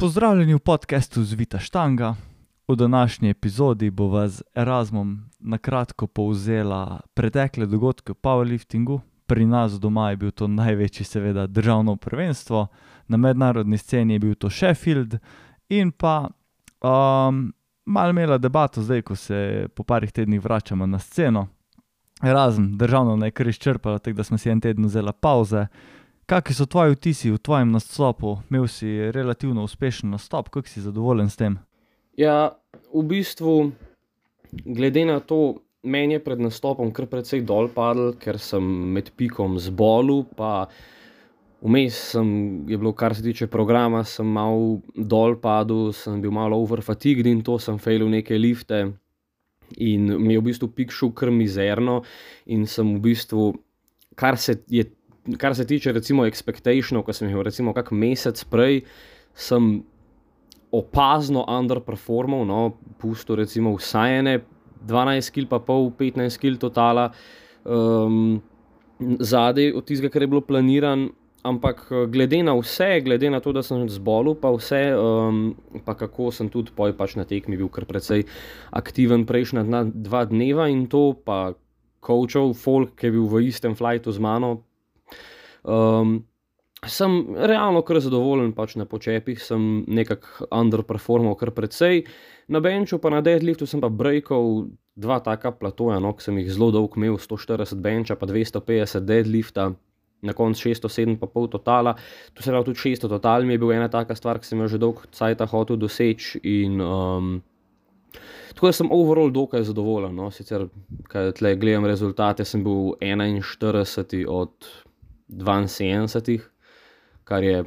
Pozdravljeni v podkastu Zvita Štanga. V današnji epizodi bo z Erasmom na kratko povzela pretekle dogodke v powerliftingu. Pri nas doma je bil to največji, seveda, državno prvenstvo, na mednarodni sceni je bil to Sheffield, in pa um, malo imela debato, zdaj ko se po parih tednih vračamo na sceno. Erasm, državno naj kar izčrpala, tako da smo si en teden vzela pauze. Kakšni so tvoji vtisi v tvojem nastopu? Imel si relativno uspešen nastop, kako si zadovoljen s tem? Ja, v bistvu, glede na to, meni je pred nastopom kar precej dol padel, ker sem med pikom zbolel, pa vmes sem, je bilo, kar se tiče programa, sem mal dol padel, sem bil malo overfatiged in to sem failil neke lifte. In mi je v bistvu pik šel kar mizerno, in sem v bistvu, kar se je kar se tiče, recimo, expectationov, ki sem jih imel, recimo, kak mesec prej, sem opazno underperformal, no, pusto, recimo, vsaj ene 12 kil, pa pol, 15 kil totala, um, zadaj od tistega, kar je bilo planiran. Ampak glede na vse, glede na to, da sem zbolel, pa vse, um, pa kako sem tudi poj pač na tekmi bil kar precej aktiven prejšnja dva dneva in to, pa coachov, folk, ki je bil v istem flightu z mano, Um, sem realno kar zadovoljen, pač na počepih sem nekako underperformal, kar precej. Na benču, pa na deadliftu sem pa breakal dva taka platoja, no, ki sem jih zelo dolgo imel, 140 benča, pa 250 deadlifta. Na koncu 607,5 totala, tu se pravi, tudi 600 total mi je bil ena taka stvar, ki sem jo že dolgo časa hotel doseči. In, um, tako da sem overall dokaj zadovoljen. No. Sicer, kaj tle gledam rezultate, sem bil 41 od 72, kar je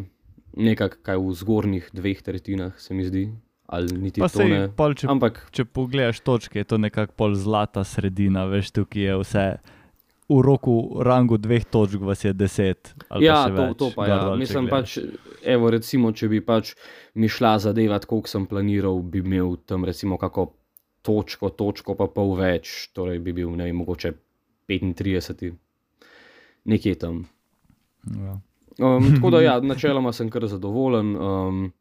nekaj, v zgornjih dveh tretjinah, se mi zdi. Sej, pol, če, Ampak, če pogledaš točke, je to nekako pol zlata sredina, veš, tukaj je vse. V roku rangu dveh točk vas je deset. Ja, to, več, to pa je. Ja. Mislim pač, evo, recimo, če bi pač mi šla zadevati, koliko sem planiral, bi imel tam recimo kako točko, točko pa pol več, torej bi bil, ne vem, mogoče 35, nekje tam. Ja. Um, tako da, ja, načeloma sem kar zadovoljen. Um,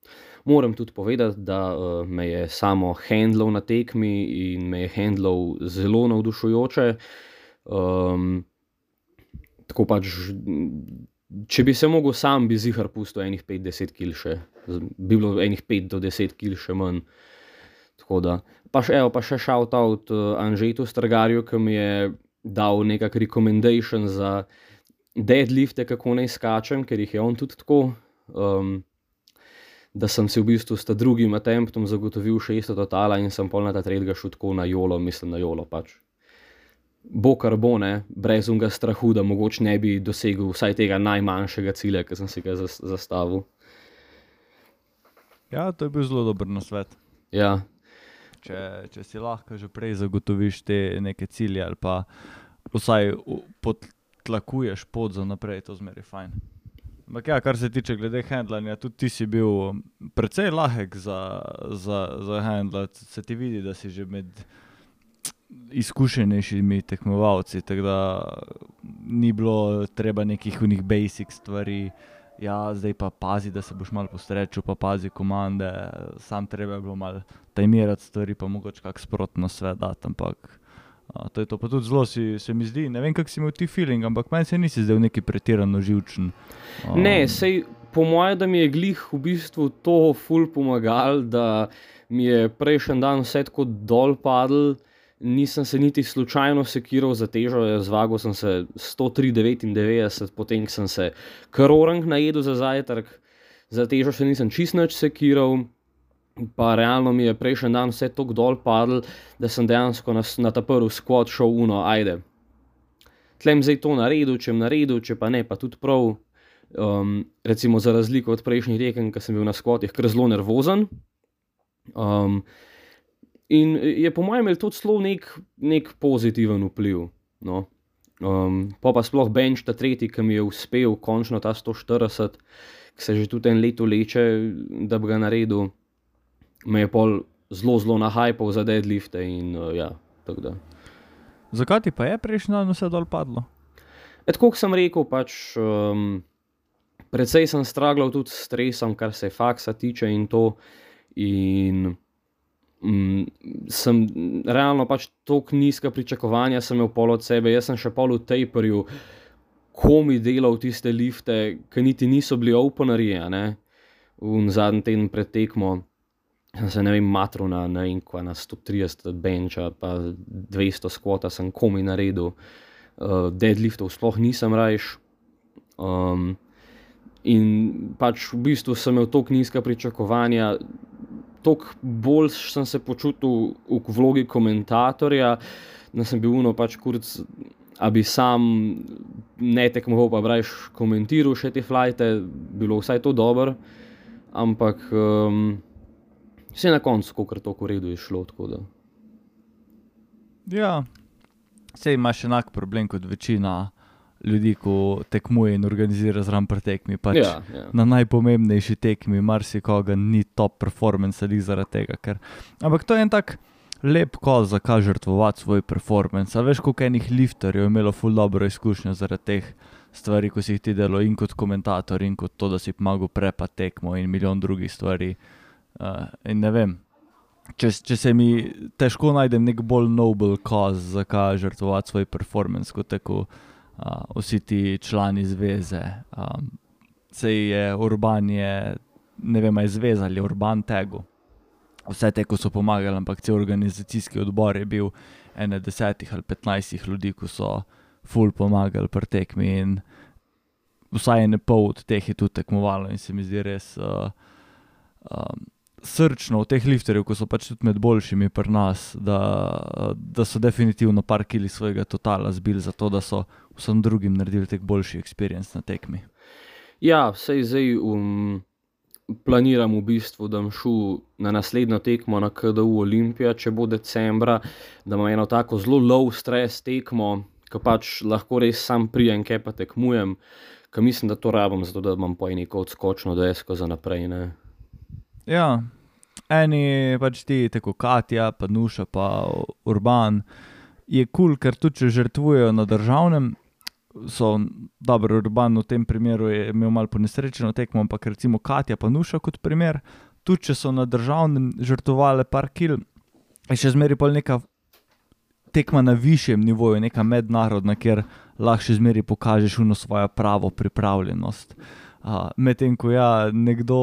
moram tudi povedati, da uh, me je samo handlov na tekmi in me je handlov zelo navdušujoče. Um, tako pač, če bi se mogel sam, bi zihar pustil enih 5-10 kil še, bi bilo enih 5-10 kil še manj. Pa še, evo, pa še shout out uh, Anžetu Strgarju, ki mi je dal nekakšen recommendation za deadlifte, kako naj skačem, ker jih je on tudi tako. Um, da sem si v bistvu s drugim attemptom zagotovil 600 totala in sem pol na ta tretjega šel tako na jolo, mislim na jolo pač. Bo kar bo, ne, brez unga strahu, da mogoče ne bi dosegel vsaj tega najmanjšega cilja, ki sem si ga zastavil. Ja, to je bil zelo dober nasvet. Ja. Če, če si lahko že prej zagotoviš te neke cilje, ali pa vsaj pod tlakuješ pot za naprej, to zmeri fajn. Ampak, ja, kar se tiče glede handlanja, tudi ti si bil um, precej lahek za, za, za handlat. Se ti vidi, da si že med izkušenejšimi tekmovalci, tako da ni bilo treba nekih unih basic stvari. Ja, zdaj pa pazi, da se boš malo postrečil, pa pazi komande, sam treba je bilo malo tajmirati stvari, pa mogoče kak sprotno svet dati, ampak to je to. Pa tudi zelo si, se mi zdi, ne vem, kako si imel ti feeling, ampak meni se nisi zdel neki pretirano živčen. Um, ne, sej, po mojem, da mi je glih v bistvu to ful pomagal, da mi je prejšnji dan vse tako dol padel. Nisem se niti slučajno sekiral za težo, zvagal sem se 103,99, potem sem se karorang najedel za zajtrk, za težo se nisem čist noč sekiral pa realno mi je prejšnji dan vse tako dol padlo, da sem dejansko na, na ta prvi skvot šel uno, ajde. Tlem zdaj to naredil, če sem naredil, če pa ne, pa tudi prav. Um, recimo za razliko od prejšnjih tekem, ki sem bil na skvotih, ker zelo nervozen. Um, in je po mojem imel to celo nek, nek pozitiven vpliv. No. Um, pa pa sploh bench ta tretji, ki mi je uspel, končno ta 140, ki se že tudi en leto leče, da bi ga naredil me je pol zelo, zelo nahajal za deadlifte. In, uh, ja, Zakaj ti pa je prejšnji dan vse dol padlo? Et, kot sem rekel, pač, um, Predvsej sem stragljal tudi s stresom, kar se faksa tiče in to. In mm, sem realno pač tako nizka pričakovanja, sem imel pol od sebe. Jaz sem še pol v taperju, komi delal tiste lifte, ki niti niso bili openerji. V zadnji teden pred tekmo sem se ne vem, matro na, na, na 130 benča, pa 200 skvota sem komi naredil, uh, deadliftov sploh nisem rajš. Um, in pač v bistvu sem imel tako nizka pričakovanja, tako bolj sem se počutil v vlogi komentatorja, da sem bil uno pač kurc. A bi sam ne tekmoval, pa brajš komentiral še te flajte, bilo vsaj to dobro, ampak um, vse na koncu, kako je to v redu, je šlo. Ja, vse imaš enak problem kot večina ljudi, ko tekmuje in organizira zraven pretekmi. Pač ja, ja. Na najpomembnejši tekmi, marsikoga ni top performance ali zaradi tega. Ker... Ampak to je en tak. Lep kol za kaj žrtvovati svoj performance. A veš, koliko enih lifterjev je imelo ful dobro izkušnjo zaradi teh stvari, ko si jih ti delo in kot komentator, in kot to, da si pomagal prepa tekmo in milijon drugih stvari. Uh, in ne vem, če, če se mi težko najdem nek bolj noble cause, zakaj žrtvovati svoj performance, kot tako uh, vsi ti člani zveze. Um, se je urban, je, ne vem, je zveza ali urban tegu. Vse te, ko so pomagali, ampak cel organizacijski odbor je bil ene desetih ali petnajstih ljudi, ko so ful pomagali pri tekmi. In vsaj ene pol od teh je tudi tekmovalo, in se mi zdi res. Uh, um, srčno v teh lifterjih, ko so pač tudi med boljšimi pri nas, da, da so definitivno par kili svojega totala zbili za to, da so vsem drugim naredili tek boljši experience na tekmi. Ja, vse zdaj um, planiram v bistvu, da bom šel na naslednjo tekmo na KDU Olimpija, če bo decembra, da imam eno tako zelo low stress tekmo, ki pač lahko res sam prijem, kaj pa tekmujem, ker mislim, da to rabim, zato da imam po eni kot skočno desko za naprej. Ne. Ja, eni pač ti, tako Katja, pa Nuša, pa Urban, je kul, cool, ker tudi če žrtvujejo na državnem, so dobro, Urban v tem primeru je imel malo ponesrečeno tekmo, ampak recimo Katja, pa Nuša kot primer, tudi če so na državnem žrtvovali par kil, je še zmeri pol neka. Tekma na višjem nivoju, neka mednarodna, kjer lahko še zmeraj pokažeš svojo pravo pripravljenost. Uh, Medtem ko ja, nekdo,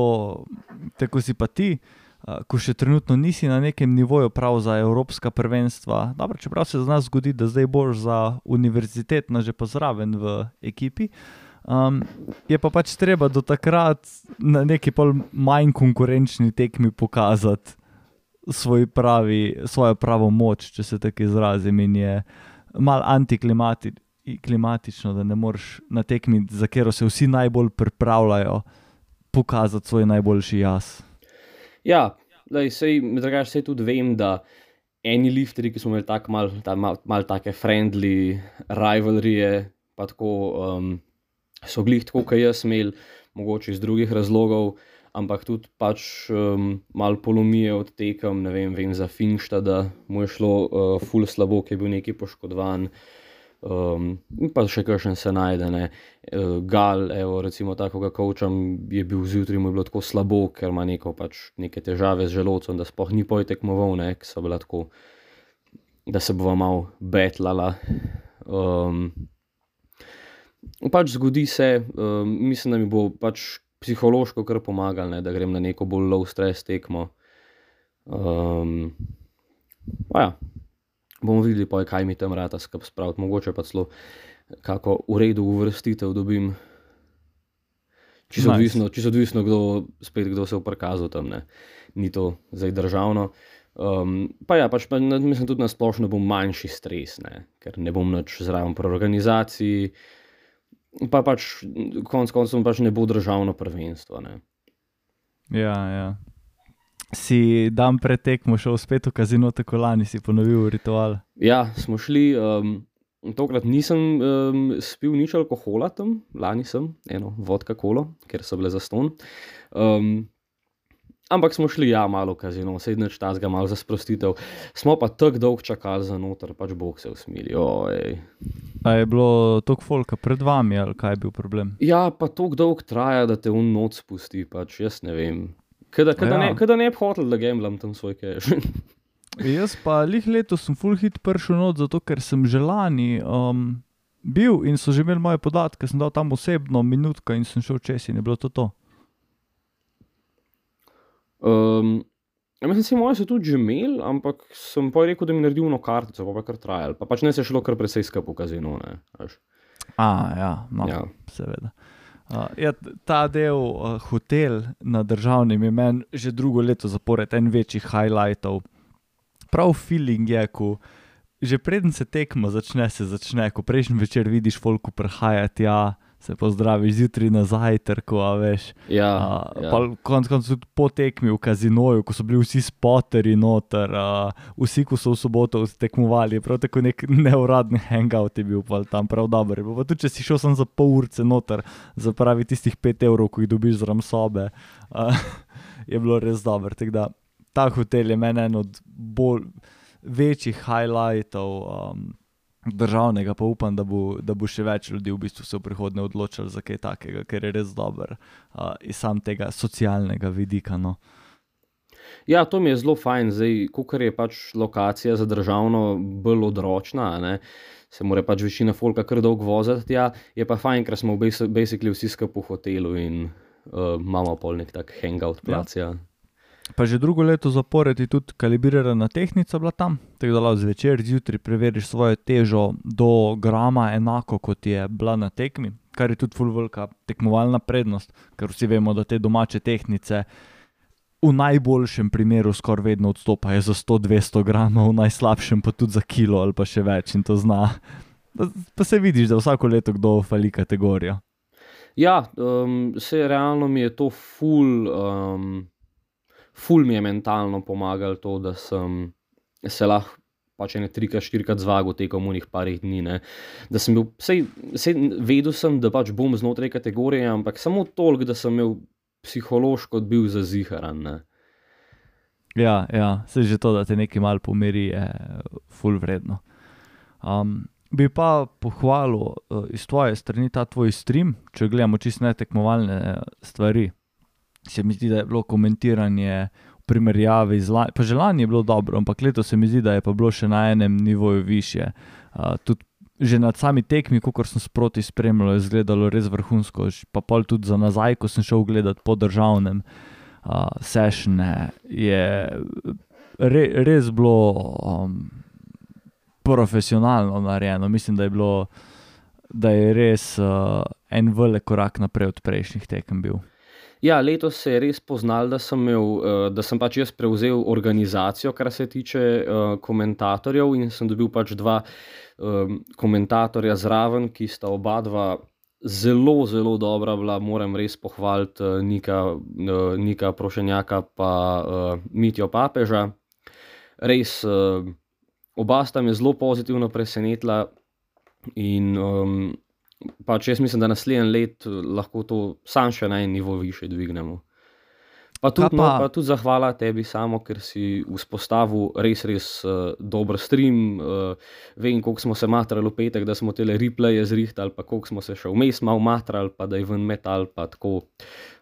tako si pa ti, uh, ko še trenutno nisi na nekem nivoju, prav za evropska prvenstva. Dobro, čeprav se za nas zgodi, da zdaj boš za univerzitetno že pozraven v ekipi. Um, je pa pač treba do takrat na neki manj konkurenčni tekmi pokazati svoj pravi, svojo pravo moč, če se tako izrazim. In je malo antiklimatično, da ne moreš na tekmi, za katero se vsi najbolj pripravljajo, pokazati svoj najboljši jaz. Ja, sej, drugač, sej tudi vem, da eni lifteri, ki smo imeli tako malo ta, mal, mal take friendly rivalrije, pa tako um, so glih tako, kot jaz imel, mogoče iz drugih razlogov, ampak tudi pač um, malo polomije odtekam, ne vem, vem za Finšta, da mu je šlo uh, ful slabo, ki je bil neki poškodovan. Um, pa še kakšen se najde. Uh, Gal, evo, recimo, tako ga kočam, je bil zjutraj mu bilo tako slabo, ker ima neko, pač, neke težave z želodcem, da sploh ni pojetekmoval, ne, so bile tako, da se bo malo betlala. Um, pač zgodi se, um, mislim, da mi bo pač psihološko kar pomagalo, da grem na neko bolj low stress tekmo. Um, ja bomo videli, pa, kaj mi tam rata skrb spraviti, mogoče pa celo kako v redu uvrstitev dobim. Čisto nice. odvisno, čist odvisno kdo, spet, kdo se je prikazal tam, ne. ni to zdaj državno. Um, pa ja, pač pa, mislim tudi na splošno bom manjši stres, ne, ker ne bom več zraven pri organizaciji. Pa pač konec koncev pač ne bo državno prvenstvo. Ne. Ja, ja si dan pred tekmo šel spet v kazino, tako lani si ponovil ritual. Ja, smo šli. Um, tokrat nisem um, spil nič alkohola tam, lani sem eno vodka kolo, ker so bile za ston. Um, Ampak smo šli, ja, malo v kazino, sedaj neč tazga, malo za sprostitev. Smo pa tako dolgo čakali za noter, pač bog se usmili. ojej. A je bilo toliko folka pred vami, ali kaj je bil problem? Ja, pa tako dolgo traja, da te un noč spusti, pač jaz ne vem. Kada, kada, Ja. ne, kada ne bi hotel, da gamblam tam svoj cash. Jaz pa lih letos sem full hit prišel not, zato ker sem že lani um, bil in so že imeli moje podatke, sem dal tam osebno minutka in sem šel čez in je bilo to to. Um, ja, mislim, da moje so tudi že imeli, ampak sem pa rekel, da mi naredi eno kartico, pa pa kar trajal. Pa pač ne se je šlo kar precej skupaj v kazino. Ne. A, ja, no, ja. seveda. Uh, ja, t- ta del uh, hotel na državnem je meni že drugo leto zapored en večjih highlightov. Prav feeling je, ko že preden se tekma začne, se začne, ko prejšnji večer vidiš folku prihajati, ja, se pozdraviš zjutraj na zajtrku, a veš. Ja, Uh, ja. konec koncev tudi po tekmi v kazinoju, ko so bili vsi spoteri noter, uh, vsi, ko so v soboto tekmovali, prav tako nek neuradni hangout je bil tam prav dober. Pa tudi če si šel samo za pol urce noter, za pravi tistih 5 evrov, ko jih dobiš zraven sobe, uh, je bilo res dobro. Tako da ta hotel je meni en od bolj večjih highlightov. Um, Državnega pa upam, da bo, da bo še več ljudi v bistvu se v prihodnje odločili za kaj takega, ker je res dober uh, iz sam tega socialnega vidika. No. Ja, to mi je zelo fajn, zdaj, ker je pač lokacija za državno bolj odročna, ne, se mora pač večina folka kar dolgo voziti. Ja, je pa fajn, ker smo v basically vsi skupaj v hotelu in uh, imamo pol nek tak hangout plac. Ja. Pa že drugo leto zapored je tudi kalibrirana tehnika bila tam, tako da lahko zvečer, zjutraj preveriš svojo težo do grama, enako kot je bila na tekmi, kar je tudi full velika tekmovalna prednost, ker vsi vemo, da te domače tehnice v najboljšem primeru skoraj vedno odstopajo za 100-200 gramov, v najslabšem pa tudi za kilo ali pa še več in to zna. Pa se vidiš, da vsako leto kdo fali kategorijo. Ja, um, se realno mi je to ful, um, ful mi je mentalno pomagalo to, da sem se lahko pač ene trikrat, štirikrat zvagal tekom unih parih dni. Ne. Da sem bil, sej, sej vedel sem, da pač bom znotraj kategorije, ampak samo toliko, da sem imel psihološko bil zaziharan. Ne. Ja, ja, se že to, da te nekaj malo pomiri, je full vredno. Um, bi pa pohvalil uh, iz tvoje strani ta tvoj stream, če gledamo čisto netekmovalne eh, stvari. Se mi zdi, da je bilo komentiranje v primerjavi z lani, pa že lani je bilo dobro, ampak letos se mi zdi, da je pa bilo še na enem nivoju više. Uh, tudi že nad sami tekmi, kot sem sproti spremljal, je izgledalo res vrhunsko, pa pol tudi za nazaj, ko sem šel gledat po državnem uh, sešne, je re, res bilo um, profesionalno narejeno. Mislim, da je bilo, da je res uh, en velik korak naprej od prejšnjih tekem bil. Ja, letos se je res poznal, da sem, imel, uh, da sem pač jaz prevzel organizacijo, kar se tiče uh, komentatorjev, in sem dobil pač dva um, komentatorja zraven, ki sta oba dva zelo, zelo dobra bila. Moram res pohvaliti Nika, Nika Prošenjaka in uh, Mitijo Papeža. Res, uh, oba sta me zelo pozitivno presenetila. In um, pač jaz mislim, da naslednji let lahko to sam še na en nivo više dvignemo. Pa tudi, no, pa- pa tudi zahvala tebi samo, ker si vzpostavil res, res uh, dober stream. Uh, vem, koliko smo se matrali v petek, da smo tele replaye zrihtali, pa koliko smo se še vmes malo matrali, pa da je ven metal. Tako.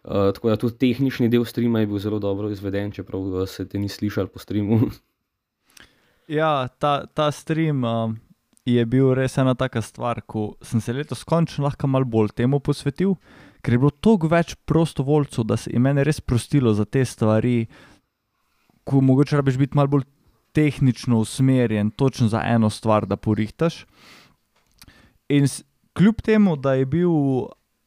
Uh, tako da tudi tehnični del streama je bil zelo dobro izveden, čeprav se te ni slišal po streamu. Ja, ta, ta stream um, je bil res ena taka stvar, ko sem se letos končno lahko malo bolj temu posvetil, ker je bilo toliko več prostovoljcev, da se je meni res prostilo za te stvari, ko mogoče rabiš biti malo bolj tehnično usmerjen, točno za eno stvar, da porihtaš. In kljub temu, da je bil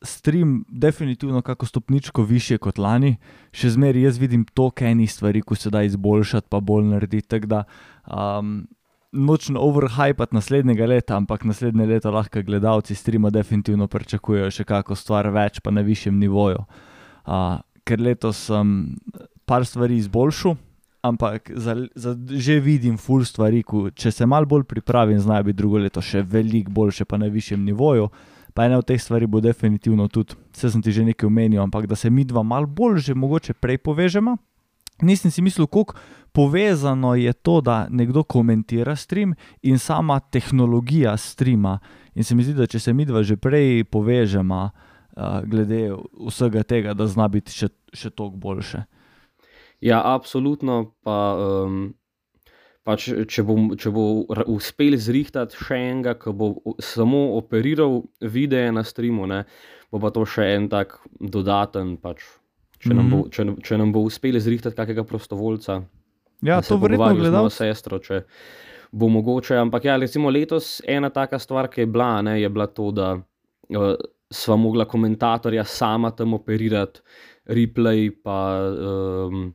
stream definitivno kako stopničko više kot lani, še zmeraj jaz vidim toliko enih stvari, ko se da izboljšati, pa bolj narediti. Tako da um, nočem overhypati naslednjega leta, ampak naslednje leto lahko gledalci streama definitivno pričakujejo še kako stvar več, pa na višjem nivoju. Uh, ker letos sem par stvari izboljšal. Ampak za, za, že vidim ful stvari, ko, če se malo bolj pripravim, znajo biti drugo leto še veliko boljše, pa na višjem nivoju. Pa ena od teh stvari bo definitivno tudi, vse sem ti že nekaj omenil, ampak da se mi dva malo bolj že mogoče prej povežemo, nisem si mislil, kako povezano je to, da nekdo komentira stream in sama tehnologija streama. In se mi zdi, da če se mi dva že prej povežemo, uh, glede vsega tega, da zna biti še, še toliko boljše. Ja, absolutno. Pa, um, pa če, če, bo, če bo uspel zrihtati še enega, ki bo samo operiral videe na streamu, ne, bo pa to še en tak dodaten. Pač, če, nam bo, Mhm. če, če nam bo uspel zrihtati kakega prostovoljca, Ja, to verjetno gledal. mojo sestro, če bo mogoče. Ampak ja, recimo letos ena taka stvar, ki je bila, ne, je bila to, da uh, sva mogla komentatorja sama tam operirati, replay, pa um,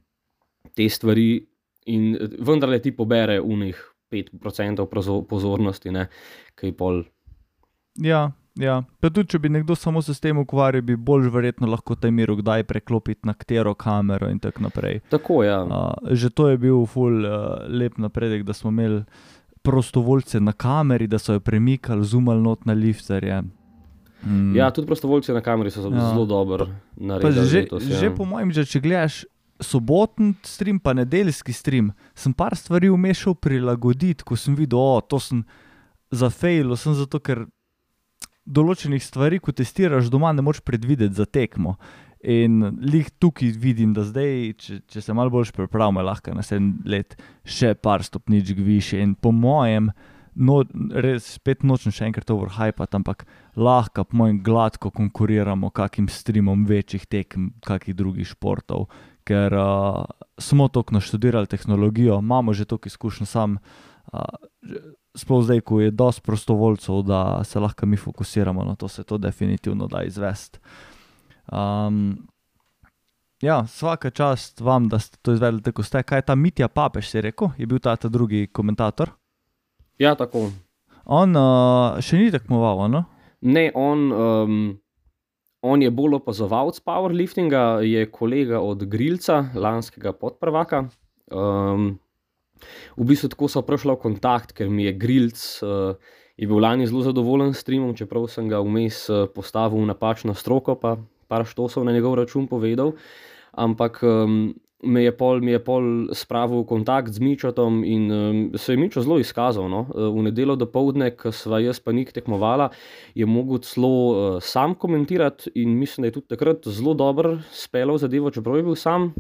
te stvari. In eh, vendarle ti pobere unih 5% prozo- pozornosti, ne, kaj pol. Ja, ja. Pa tudi, če bi nekdo samo se s tem ukvarjal, bi bolj verjetno lahko temiral, kdaj preklopiti na katero kamero in tako naprej. Tako ja. Uh, že to je bil ful uh, lep napredek, da smo imeli prostovoljce na kameri, da so jo premikali, zumali not na lifterje. Mm. Ja, tudi prostovoljci na kameri so Ja. ja. zelo dobro naredili. že, letos, že ja. po mojem, že, če gledaš soboten stream, pa nedeljski stream, sem par stvari umešal prilagoditi, ko sem videl, da to sem zafejl, sem zato, ker določenih stvari, ko testiraš doma, ne moreš predvideti za tekmo. In lih tukaj vidim, da zdaj, če, če se malo bolj pripravimo, lahko naslednji let še par stopničk više. In po mojem, no, res spet nočem še enkrat overhypati, ampak lahko, po mojem, gladko konkuriramo kakim streamom večjih tekem, kakih drugih športov. Ker uh, smo tako naštudirali tehnologijo, imamo že toliko izkušenj sam, uh, sploh zdaj, ko je dosti prostovoljcev, da se lahko mi fokusiramo na to, se to definitivno da izvesti. Um, ja, vsaka čast vam, da ste to izvedli tako ste. Kaj je ta Mitja Papež, si rekel, je bil ta, ta drugi komentator. ja, tako. On uh, še ni tekmoval, no? Ne, on, um, on je bolj opazovalec powerliftinga, je kolega od Grilca, lanskega podprvaka. Um, v bistvu tako so prišla v kontakt, ker mi je Grilc uh, je bil lani zelo zadovoljen s streamom, čeprav sem ga vmes uh, postavil v napačno stroko, pa par štosov na njegov račun povedal. Ampak um, me je pol, mi je pol spravil v kontakt z Mičotom in um, se je Mičo zelo izkazal. No? Uh, V nedeljo do povdne, ko sva jaz pa nik tekmovala, je mogel celo uh, sam komentirati in mislim, da je tudi takrat zelo dobro speljal zadevo, čeprav je bil sam.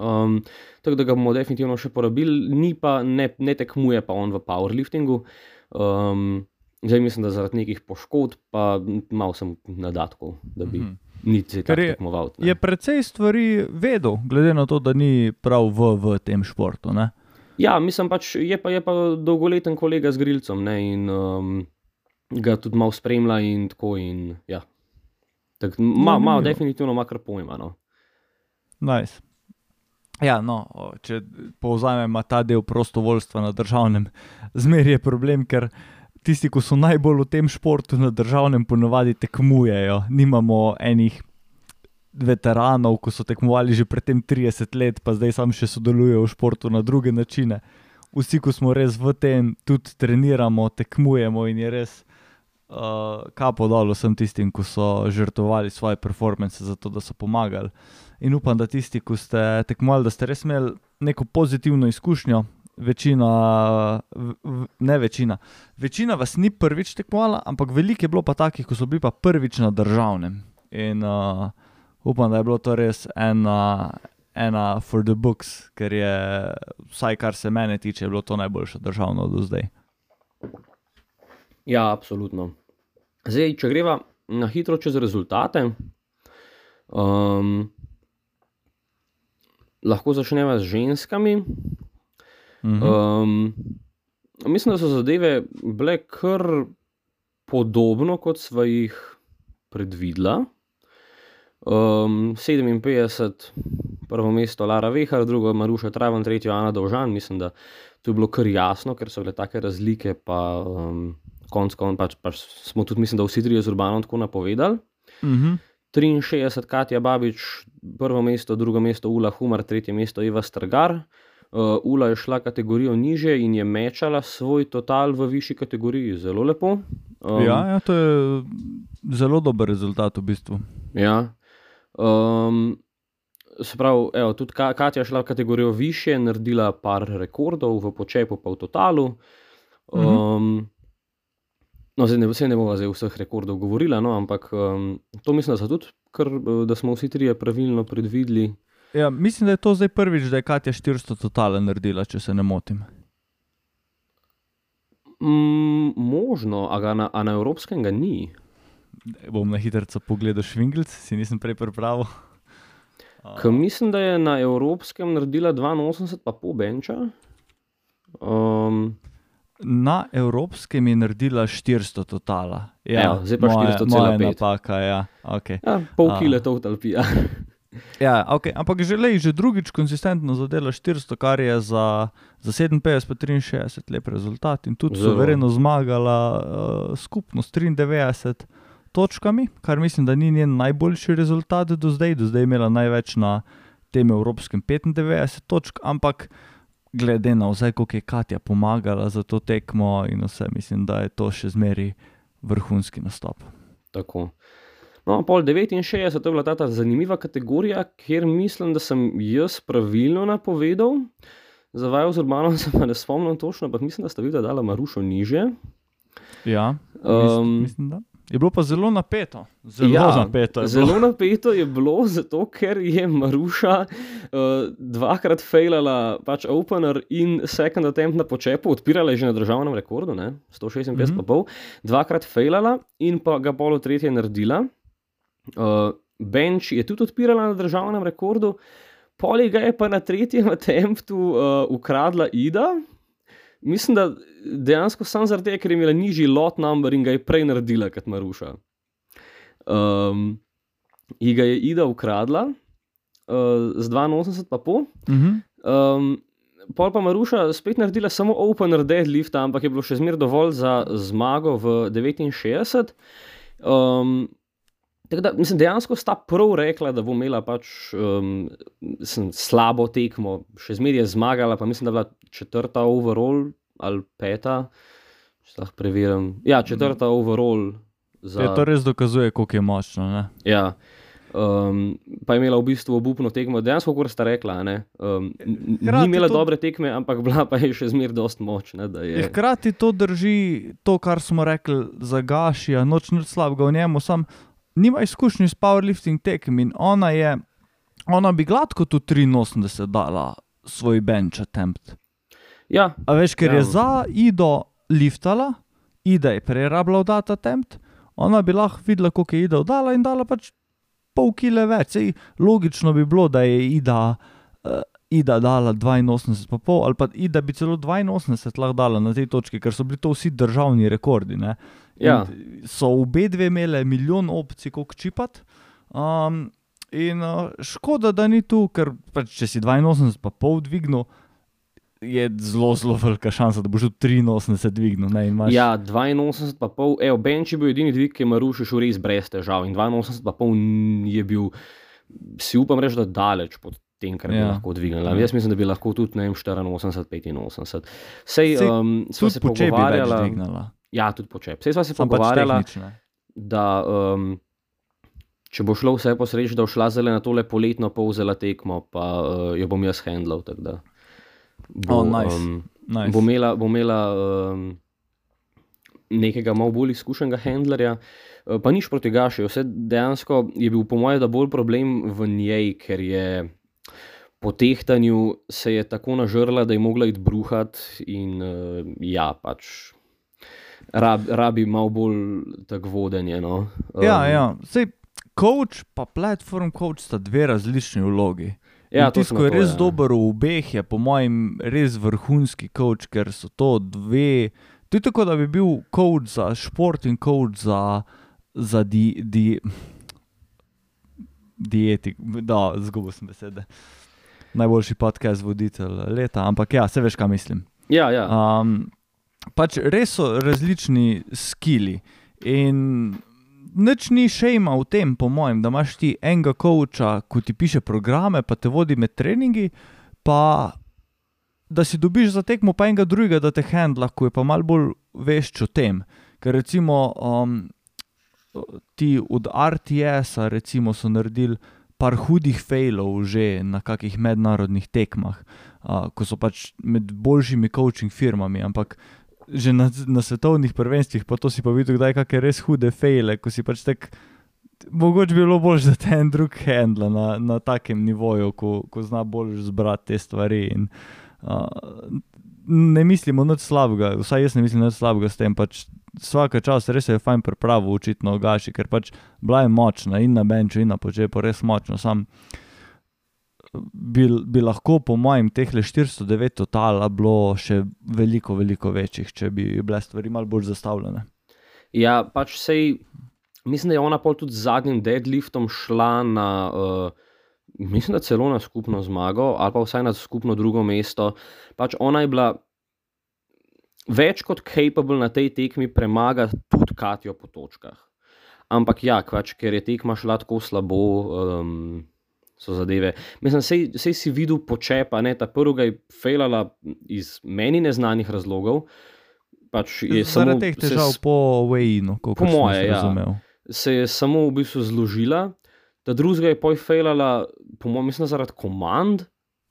Um, tako da ga bomo definitivno še porabili, ni pa ne, ne tekmuje pa on v powerliftingu. Um, zdaj mislim, da zaradi nekih poškodb, pa malo sem na datku, da bi Mhm. niti se Ker tako je- tekmoval. ne. Je precej stvari vedel, glede na to, da ni prav v, v tem športu. Ne? Ja, mislim pač, je pa, je pa dolgoleten kolega z Grilcem ne, in um, ga tudi malo spremlja in tako. In, ja. Tak, ma, malo, definitivno ima kar pojma. No. Nice. Ja, no, če povzamemo ta del prostovoljstva na državnem, zmeraj je problem, ker tisti, ki so najbolj v tem športu na državnem, ponovadi tekmujejo. Nimamo enih veteranov, ki so tekmovali že predtem 30 let, pa zdaj sam še sodelujejo v športu na druge načine. Vsi, ki smo res v tem, tudi treniramo, tekmujemo in je res kapo dol vsem tistim, ki so žrtvovali svoje performance za to, da so pomagali. In upam, da tisti, ki ste tekmovali, da ste res imeli neko pozitivno izkušnjo. Večina, v, v, ne večina, večina vas ni prvič tekmovala, ampak veliko je bilo pa takih, ki so bili pa prvič na državnem. In uh, upam, da je bilo to res ena, ena for the books, ker je, vsaj kar se mene tiče, bilo to najboljše državno do zdaj. Ja, absolutno. Zdaj, če greva na hitro čez rezultate, um, lahko začneva z ženskami. Mhm. Um, mislim, da so zadeve bile kar podobno, kot sva jih predvidela. Um, 57, prvo mesto Lara Vehar, drugo Maruša Traven, tretjo Ana Dovžan. Mislim, da to je bilo kar jasno, ker so bile take razlike. Pa, um, konc konc pač, pač smo tudi, mislim, da vsi trije z Urbanom tako napovedali. Mhm. 63, Katja Babič, prvo mesto, drugo mesto Ula Humar, tretje mesto Eva Strgar. Uh, Ula je šla kategorijo niže in je mečala svoj total v višji kategoriji, zelo lepo. Um, Ja, ja, to je zelo dober rezultat v bistvu. Ja. Um, se pravi, evo, tudi Ka- Katja je šla v kategorijo više, naredila par rekordov v počepu, pa v totalu. Mhm. Um, no, zdaj ne, ne bomo zdaj vseh rekordov govorila, no, ampak um, to mislim, da, tudi, kar, eh, da smo vsi trije pravilno predvideli. Ja, mislim, da je to zdaj prvič, da je Katja 400 totale naredila, če se ne motim. Mm, možno, a, ga na, a na evropskem ga ni. Bom na hitro pogledal švingelc, si nisem prej pripravil. Ker mislim, da je na evropskem naredila 82, pa pol benča. Um, Na evropskem je naredila 400 totala. Ja, Evo, zdaj pa moja- 400,5. Moja napaka, ja. Okay. ja, pol kile total pija. Ja, okay. Ampak že lej, že drugič konsistentno zadela 400, kar je za, za 57, pa 63 lep rezultat in tudi Zelo. suvereno zmagala uh, skupno s 93 točkami, kar mislim, da ni njen najboljši rezultat do zdaj. Do zdaj je imela največ na tem evropskem 95 točk, ampak glede na vse, koliko je Katja pomagala za to tekmo in vse, mislim, da je to še zmeri vrhunski nastop. Tako. No, pol 69 to je bila ta, ta zanimiva kategorija, kjer mislim, da sem jaz pravilno napovedal. Za vaju z Urbanom se pa ne spomnim točno, ampak mislim, da sta videla dala Marušo niže. Ja, mislim, Um, mislim, da. Je bilo pa zelo napeto. Zelo Ja, napeto. Zelo napeto je bilo, zato ker je Maruša uh, dvakrat failala pač opener in second attempt na počepu, odpirala je že na državnem rekordu, ne, 156 Mhm. pa pol, dvakrat failala in pa ga polo tretje naredila. Uh, bench je tudi odpirala na državnem rekordu, poli ga je pa na tretjem attemptu uh, ukradla Ida. Mislim, da dejansko samo zaradi tega, ker je imela nižji lot number in ga je prej naredila kot Maruša. Um, in ga je Ida ukradla uh, z 82, pa pol. Mhm. Um, pol pa Maruša spet naredila samo opener deadlift, ampak je bilo še zmeraj dovolj za zmago v 69. Um, Tako da, mislim, dejansko sta prav rekla, da bo imela pač um, slabo tekmo, še zmeraj je zmagala, pa mislim, da je bila četrta overall ali peta. Če lahko preverim. Ja, četrta overall. Za, Ja, to res dokazuje, koliko je močno. Ne? Ja. Um, pa je imela v bistvu obupno tekmo, dejansko, kot sta rekla. ne, Um, Hkrati ni imela to- dobre tekme, ampak bila pa je še zmeraj dost močna. Je. Je, Hkrati to drži to, kar smo rekli za Gašija, noč nič slabega v njemu, sam nima izkušnji s powerlifting tekem in ona je, ona bi gladko tu 83 dala svoj bench attempt. Ja, A veš, ker Ja. je za Ido liftala, Ida je prerabila data attempt, ona bi lahko videla, koliko je Ida dala in dala pač pol kile več. Sej, logično bi bilo, da je Ida, uh, Ida dala 82, pa pol, ali pa Ida bi celo 82 lahko dala na tej točki, ker so bili to vsi državni rekordi. Ne? In Ja. So obe dve imele milijon opcij, koliko čipat. Um, in uh, škoda, da ni tu, ker pač, če si 82, pa pol dvignil, je zelo, zelo velika šansa, da boš tudi 83 dvignil. Ne, imaš- ja, 82, pa pol, evo, je bil edini dvig, ki je Maruši šel res brez težav. In 82, pa pol je bil, si upam reči, da daleč pod tem, kar bi Ja. lahko dvignila. Ja. Jaz mislim, da bi lahko tudi, ne vem, 84, 85. Sej, Sej, um, sva Tudi se po čebi več pogovarjala. dvignila. Ja, tudi počep. Sej sva se Sam pač pogovarjala. tehnične. da um, če bo šlo vse po sreči, da bo šla zelo na tole poletno povzela tekmo, pa uh, jo bom jaz handlal. Bo, Oh, nice. um, Nice. bo imela, bo imela um, nekega malo bolj izkušenega handlerja, uh, pa nič proti Gaši. Vse dejansko je bil, po mojem, bolj problem v njej, ker je po tehtanju se je tako nažrla, da je mogla iti bruhat in uh, ja, pač. Rab, rabi malo bolj tako vodenje. No. Ja, Um, ja. Sej, coach pa platform coach sta dve različni vlogi. Ja točno ki je to, res ja. dober v obeh, je po mojem res vrhunski coach, ker so to dve. To je tako, da bi bil coach za šport in coach za, za di, di, dieti. Da, zgubil sem besede. Najboljši podcast voditelj leta, ampak ja, se veš, kaj mislim. Ja, ja. Um, pač res so različni skili. In nič ni šejma v tem, po mojem, da imaš ti enega coacha, ki ti piše programe, pa te vodi med treningi, pa da si dobiš za tekmo pa enega drugega, da te handla, ko je pa mal bolj vešč o tem. Ker recimo um, ti od RTS-a recimo so naredili par hudih failov že na kakih mednarodnih tekmah, uh, ko so pač med boljšimi coaching firmami, ampak že na, na svetovnih prvenstvih, pa to si pa videl, da je kakšne res hude faile, ko si pač tek. Mogoče bi bilo bolj za te en drug handle na, na takem nivoju, ko, ko zna bolj zbrati te stvari. In, uh, ne mislimo nič slabega, vsaj jaz ne mislim nič slabega s tem. Pač Vsake čas res je fajn pripravo učiti na gaši, ker pač bila je močna in na benču, in na počepu, res močna. Sam bi, bi lahko, po mojem, teh le 409 total, bilo še veliko, veliko večjih, če bi bile stvari malo bolj zastavljene. Ja, pač sej, mislim, da je ona pol tudi z zadnjim deadliftom šla na, uh, mislim, da celo na skupno zmago, ali pa vsaj na skupno drugo mesto. Pač ona je bila več kot capable na tej tekmi premagati tudi Katijo po točkah. Ampak ja, kvač, ker je tekma šla tako slabo. Um, So zadeve. Mislim, da si videl počepa, ne, ta prvi ga je fejlala iz meni neznanih razlogov. Pač Zaradi teh težav se, po Waynu, kot po moje, ja, se je samo v bistvu zložila, ta druga je poj fejlala, po mojem, mislim, zaradi komand,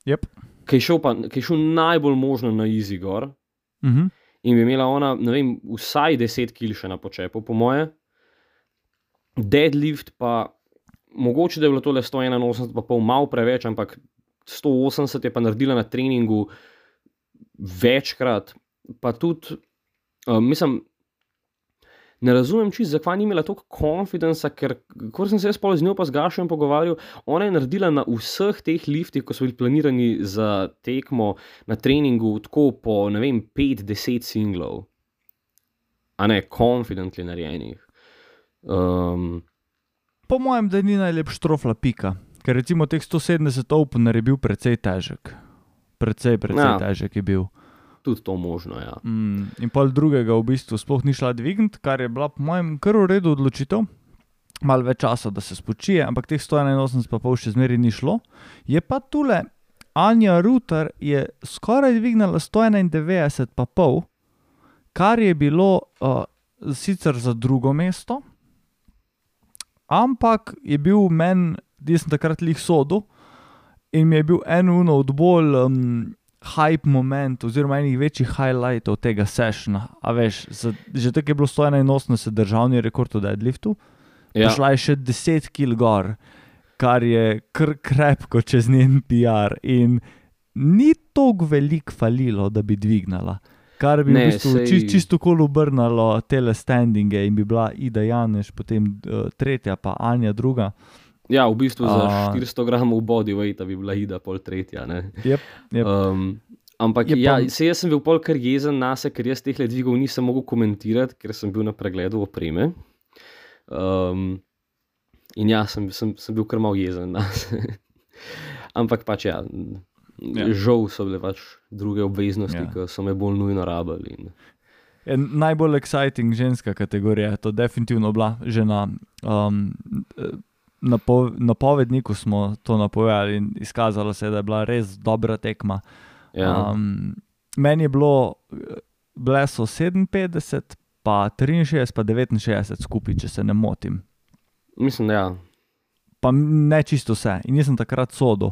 yep. ki, je pa, ki je šel najbolj možno na Izigor. Uh mhm. -huh in bi imela ona, ne vem, vsaj 10 kg še na počepu, po moje. Deadlift pa, mogoče da je bilo to le 181, pa pol malo preveč, ampak 180 je pa naredila na treningu večkrat, pa tudi, uh, mislim, ne razumem čisto, zakaj ni imela toliko konfidenca, ker ko sem se jaz z njo pa z Gašem pogovarjal, ona je naredila na vseh teh liftih, ko so bili planirani za tekmo na treningu, tako po ne vem, 5-10 singlov, a ne konfidentli narejenih. Um, po mojem, da ni najlepša trofla pika, ker recimo teh 170 open je bil precej težek. Predvsej, predvsej ja. težek je bil tudi to možno. Ja. Mm, in pol drugega v bistvu sploh ni šla dvigniti, kar je bila po mojem kar v redu odločitev. Malo več časa, da se spočije, ampak teh 181 pa pol še zmeraj ni šlo. Je pa tule Anja Ruter je skoraj dvignila 191 pa pol, kar je bilo uh, sicer za drugo mesto, ampak je bil meni, da sem takrat lih sodel in mi je bil en uno od bolj um, hype moment, oziroma enih večjih highlightov tega sessiona. A veš, za, že tako je bilo 181 državni rekord v deadliftu, ja. šla je še 10 kg gor, kar je kar krepko čez njen PR. In ni tako veliko falilo, da bi dvignila. Kar bi ne, v bistvu sej... čist, čisto kol obrnilo telestandinge in bi bila Ida Janeš, potem uh, tretja, pa Anja druga. Ja, v bistvu za uh, 400 gramov bodyweight bi bila ida pol tretja. Yep, yep. Um, ampak yep, ja, se jaz sem bil pol kar jezen na se, ker jaz teh dvigov nisem mogel komentirati, ker sem bil na pregledu opreme. Um, in ja, sem, sem, sem bil kar mal jezen na se. ampak pač ja. Ja. Žal so bile pač druge obveznosti, ja. ki so me bolj nujno rabili. Najbolj exciting ženska kategorija, to je definitivno bila žena. Um, napo napovedniku smo to napovedali in izkazalo se je, da je bila res dobra tekma. Ja. Um, meni je bilo, bile so 57, pa 63, pa 69 skupaj, če se ne motim. Mislim, da ja. Pa ne čisto vse. In nisem takrat sodel.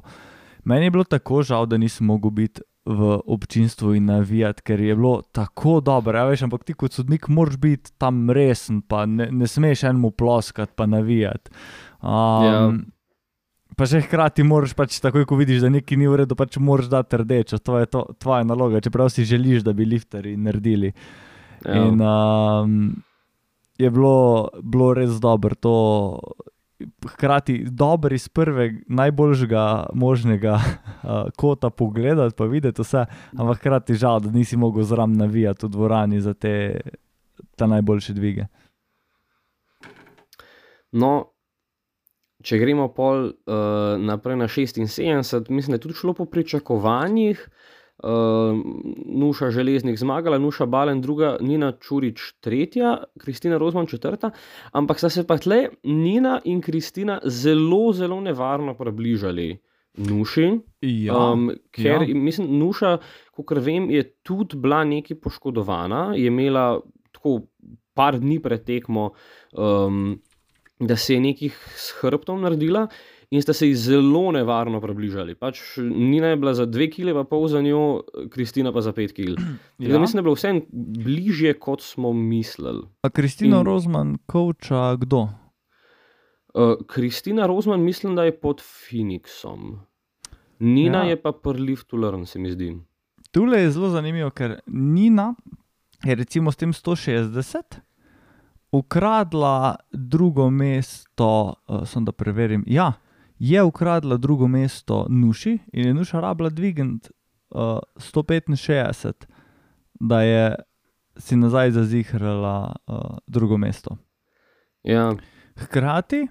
Meni je bilo tako žal, da nisem mogel biti v občinstvu in navijati, ker je bilo tako dobro. Ja, veš, ampak ti kot sodnik moraš biti tam resen, pa ne, ne smeš enemu ploskati, pa navijati. Um, ja. Pa že hkrati moraš, pač, takoj ko vidiš, da nekaj ni v redu, pač moraš dati rdečo, to je to, tvoja naloga, čeprav si želiš, da bi lifterji naredili. Ja. In um, je bilo, bilo res dobro, to hkrati dobro iz prvega, najboljšega možnega uh, kota pogledati, pa videti vse, ampak hkrati žal, da nisi mogel zraven navijati v dvorani za te najboljše dvige. No, če gremo pol uh, naprej na 76, mislim, da je tudi šlo po pričakovanjih. Uh, Nuša Železnik zmagala, Nuša Balen druga, Nina Čurič tretja, Kristina Rozman četrta, ampak so se pa tle Nina in Kristina zelo, zelo nevarno približali Nuši. Ja, um, ker ja. mislim, Nuša, kot vem, je tudi bila nekaj poškodovana, je imela tako par dni pred tekmo. Um, da se je nekih s hrbtom naredila, in sta se ji zelo nevarno približali. Pač Nina je bila za dve kile, pa pol za njo, Kristina pa za pet kil. Ja. Mislim, da je bilo vse bližje, kot smo mislili. A Kristina In-. Rozman, koča kdo? Uh, Kristina Rozman, mislim, da je pod Phoenixom. Nina Ja. je pa pri Liftu Learn, se mi zdi. Tule je zelo zanimivo, ker Nina je recimo s tem 160 ukradla drugo mesto, uh, sem da preverim. Ja, je ukradla drugo mesto Nuši in je Nuša rabila dvigant uh, 165, da je si nazaj zazihrala uh, drugo mesto. Ja, Hkrati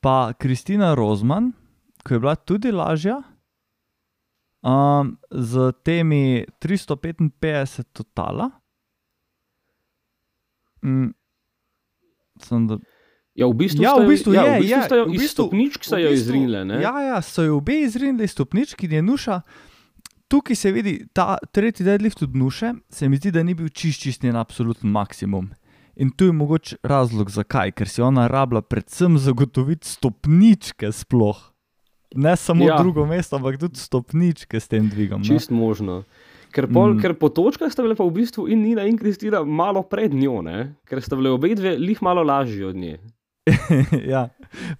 pa Kristina Rozman, ki je bila tudi lažja, um, z temi 355 totala. Mm, sem da, ja, v bistvu Ja, v jo- bistvu ja, je, v bistvu je, sta jo v bistvu- stopničk se v jo bistvu- izrinile. Ne? Ja, ja, so jo obe izrinili iz stopničk in je nuša. Tukaj se vidi ta tretji deadlift od nuše, se mi zdi, da ni bil čist čist njen absoluten maksimum. In tu je mogoče razlog, zakaj, ker si ona rabila predvsem zagotoviti stopničke sploh. Ne samo ja. Ja. drugo mesto, ampak tudi stopničke s tem dvigom. ne. Čist možno. Ker, pol, mm. ker po točkah sta bile pa v bistvu in Nina in Kristina malo pred njo, ne? ker sta bile obe dve lih malo lažji od nje. ja,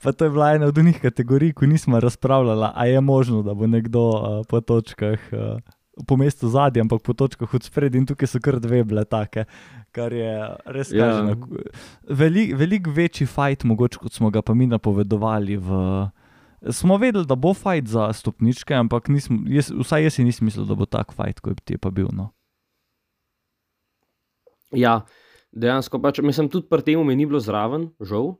pa to je bila ena od njih kategorij, ko nismo razpravljali, a je možno, da bo nekdo uh, po točkah, uh, po mestu zadnji, ampak po točkah od spredaj, in tukaj so kar dve bile take, kar je res Ja. kaže. na- Veliko velik večji fajt, mogoče kot smo ga pa mi napovedovali. V, smo vedeli, da bo fajt za stopničke, ampak nismo, jaz, vsaj jaz si nisem mislil, da bo tak fajt, kot je pa bil. No. Ja, dejansko pač, mislim, tudi pri tem me ni bilo zraven, žal,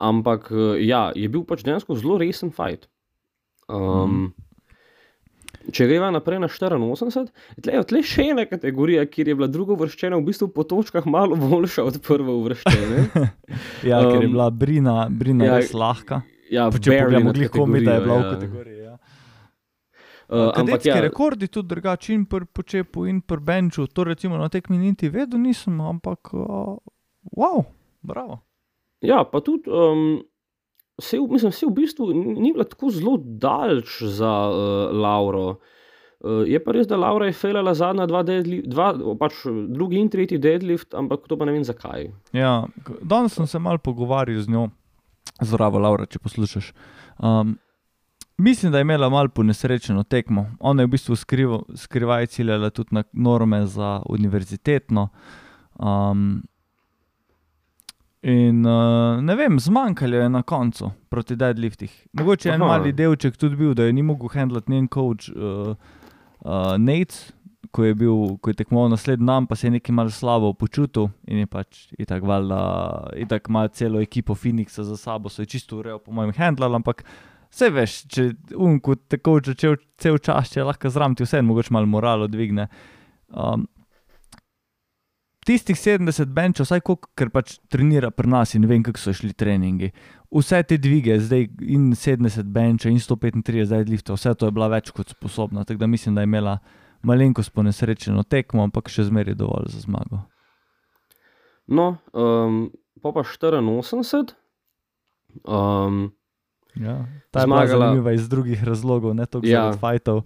ampak eh, ja, je bil pač dejansko zelo resen fajt. Um, Če greva naprej na 84, tle je tle še ena kategorija, kjer je bila druga uvrščena v bistvu po točkah malo boljša od prve uvrščene. Ja, um, ker je bila Brina, Brina ja, res lahka. Ja, Pa Če pogledamo, nad glih komi, da je bila v ja. kategoriji. Uh, ampak ja, rekordi tudi drugačni in pri počepu in pri benču. To recimo na tekmi niti vedel nisem, ampak uh, wow, bravo. Ja, pa tudi, um, se, mislim, se v bistvu ni bila tako zelo daleč za uh, Lauro. Uh, je pa res, da Laura je felala zadnja dva, deadlift, dva pač drugi in tretji deadlift, ampak to pa ne vem zakaj. Ja, danes sem se mal pogovarjal z njo, zdravo, Laura, če poslušaš. Um, mislim, da je imela mal ponesrečeno tekmo. Ona je v bistvu skrivo, skrivaj ciljala tudi na norme za univerzitetno. Um, in uh, ne vem, zmanjkalo je na koncu proti deadliftih. Mogoče je en mali delček tudi bil, da je ni mogel handlati njen coach uh, uh, Nate. Ko je, bil, ko je tekmoval naslednji dan, pa se je nekaj malo slabo počutil in je pač tako valjda, itak ima celo ekipo Phoenixa za sabo, so je čisto urejal, po mojem, handlal, ampak vse veš, če kot tako že cel, čas, če lahko zram ti vse, mogoče malo moralo dvigne. Um, tistih 70 benčov, vsaj koliko, ker pač trenira pri nas in vem, kako so šli treningi. Vse te dvige, zdaj in 70 benča in 135 zdaj lifta, vse to je bila več kot sposobna, tako da mislim, da je imela malenkost ponesrečeno tekmo, ampak še zmeraj dovolj za zmago. No, um, pa pa 84. Um, Ja. Ta je Zmagala- zanimiva iz drugih razlogov, ne toliko Ja. zaradi fajtov.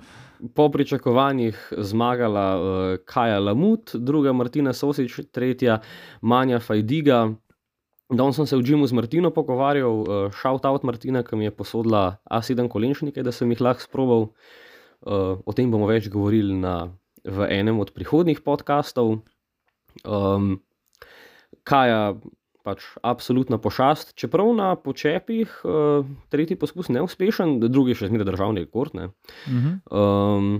po pričakovanjih zmagala uh, Kaja Lamut, druga Martina Sosič, tretja Manja Fajdiga. Danes sem se v Džimu z Martino pogovarjal, uh, shout out Martina, ki mi je posodila A7 kolenčnike, da sem jih lahko sprobal. Uh, o tem bomo več govorili na, v enem od prihodnjih podkastov. Um, Kaja, pač absolutna pošast, čeprav na počepih uh, tretji poskus neuspešen, drugi še zmeraj državni rekord. Ne. Mhm. Um,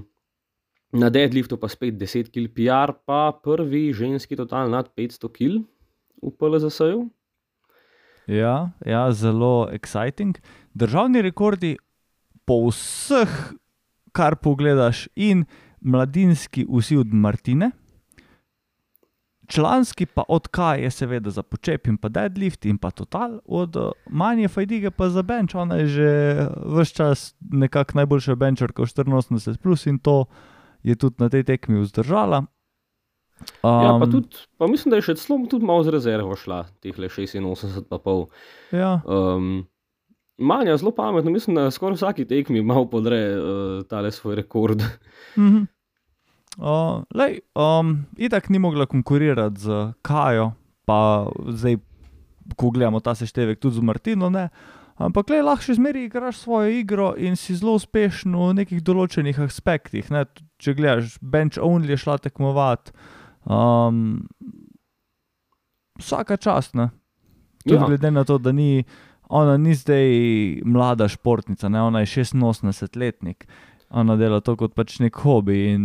na deadliftu pa spet 10 kg PR, pa prvi ženski total nad 500 kg v PLZ-ju. Ja, ja, zelo exciting. Državni rekordi po vseh, kar pogledaš, in mladinski vsi od Martine. Članski pa od Kaj je seveda za počep in pa deadlift in pa total, od uh, Manje Fajdige pa za bench, ona je že vse čas nekako najboljša benčarka v 84 plus in to je tudi na tej tekmi vzdržala. Um, Ja, pa, tudi, pa mislim, da je še celo tudi malo z rezervo šla, teh le 86, pa pol. ja, Um, Manja, zelo pametno, mislim, da skoraj vsaki tekmi malo podre uh, tale svoj rekord. Mhm. Uh, lej, um, itak ni mogla konkurirati z Kajo, pa zdaj, ko gledamo ta seštevek, tudi z Martino. Ne? Ampak le lahko še zmeraj igraš svojo igro in si zelo uspešen v nekih določenih aspektih. Ne? Če gledaš, bench only je šla tekmovati, um, vsaka čast. Ne? Tudi Ja. glede na to, da ni, ona ni zdaj mlada športnica, ne? ona je 86-letnik. Ona dela to kot pač nek hobi in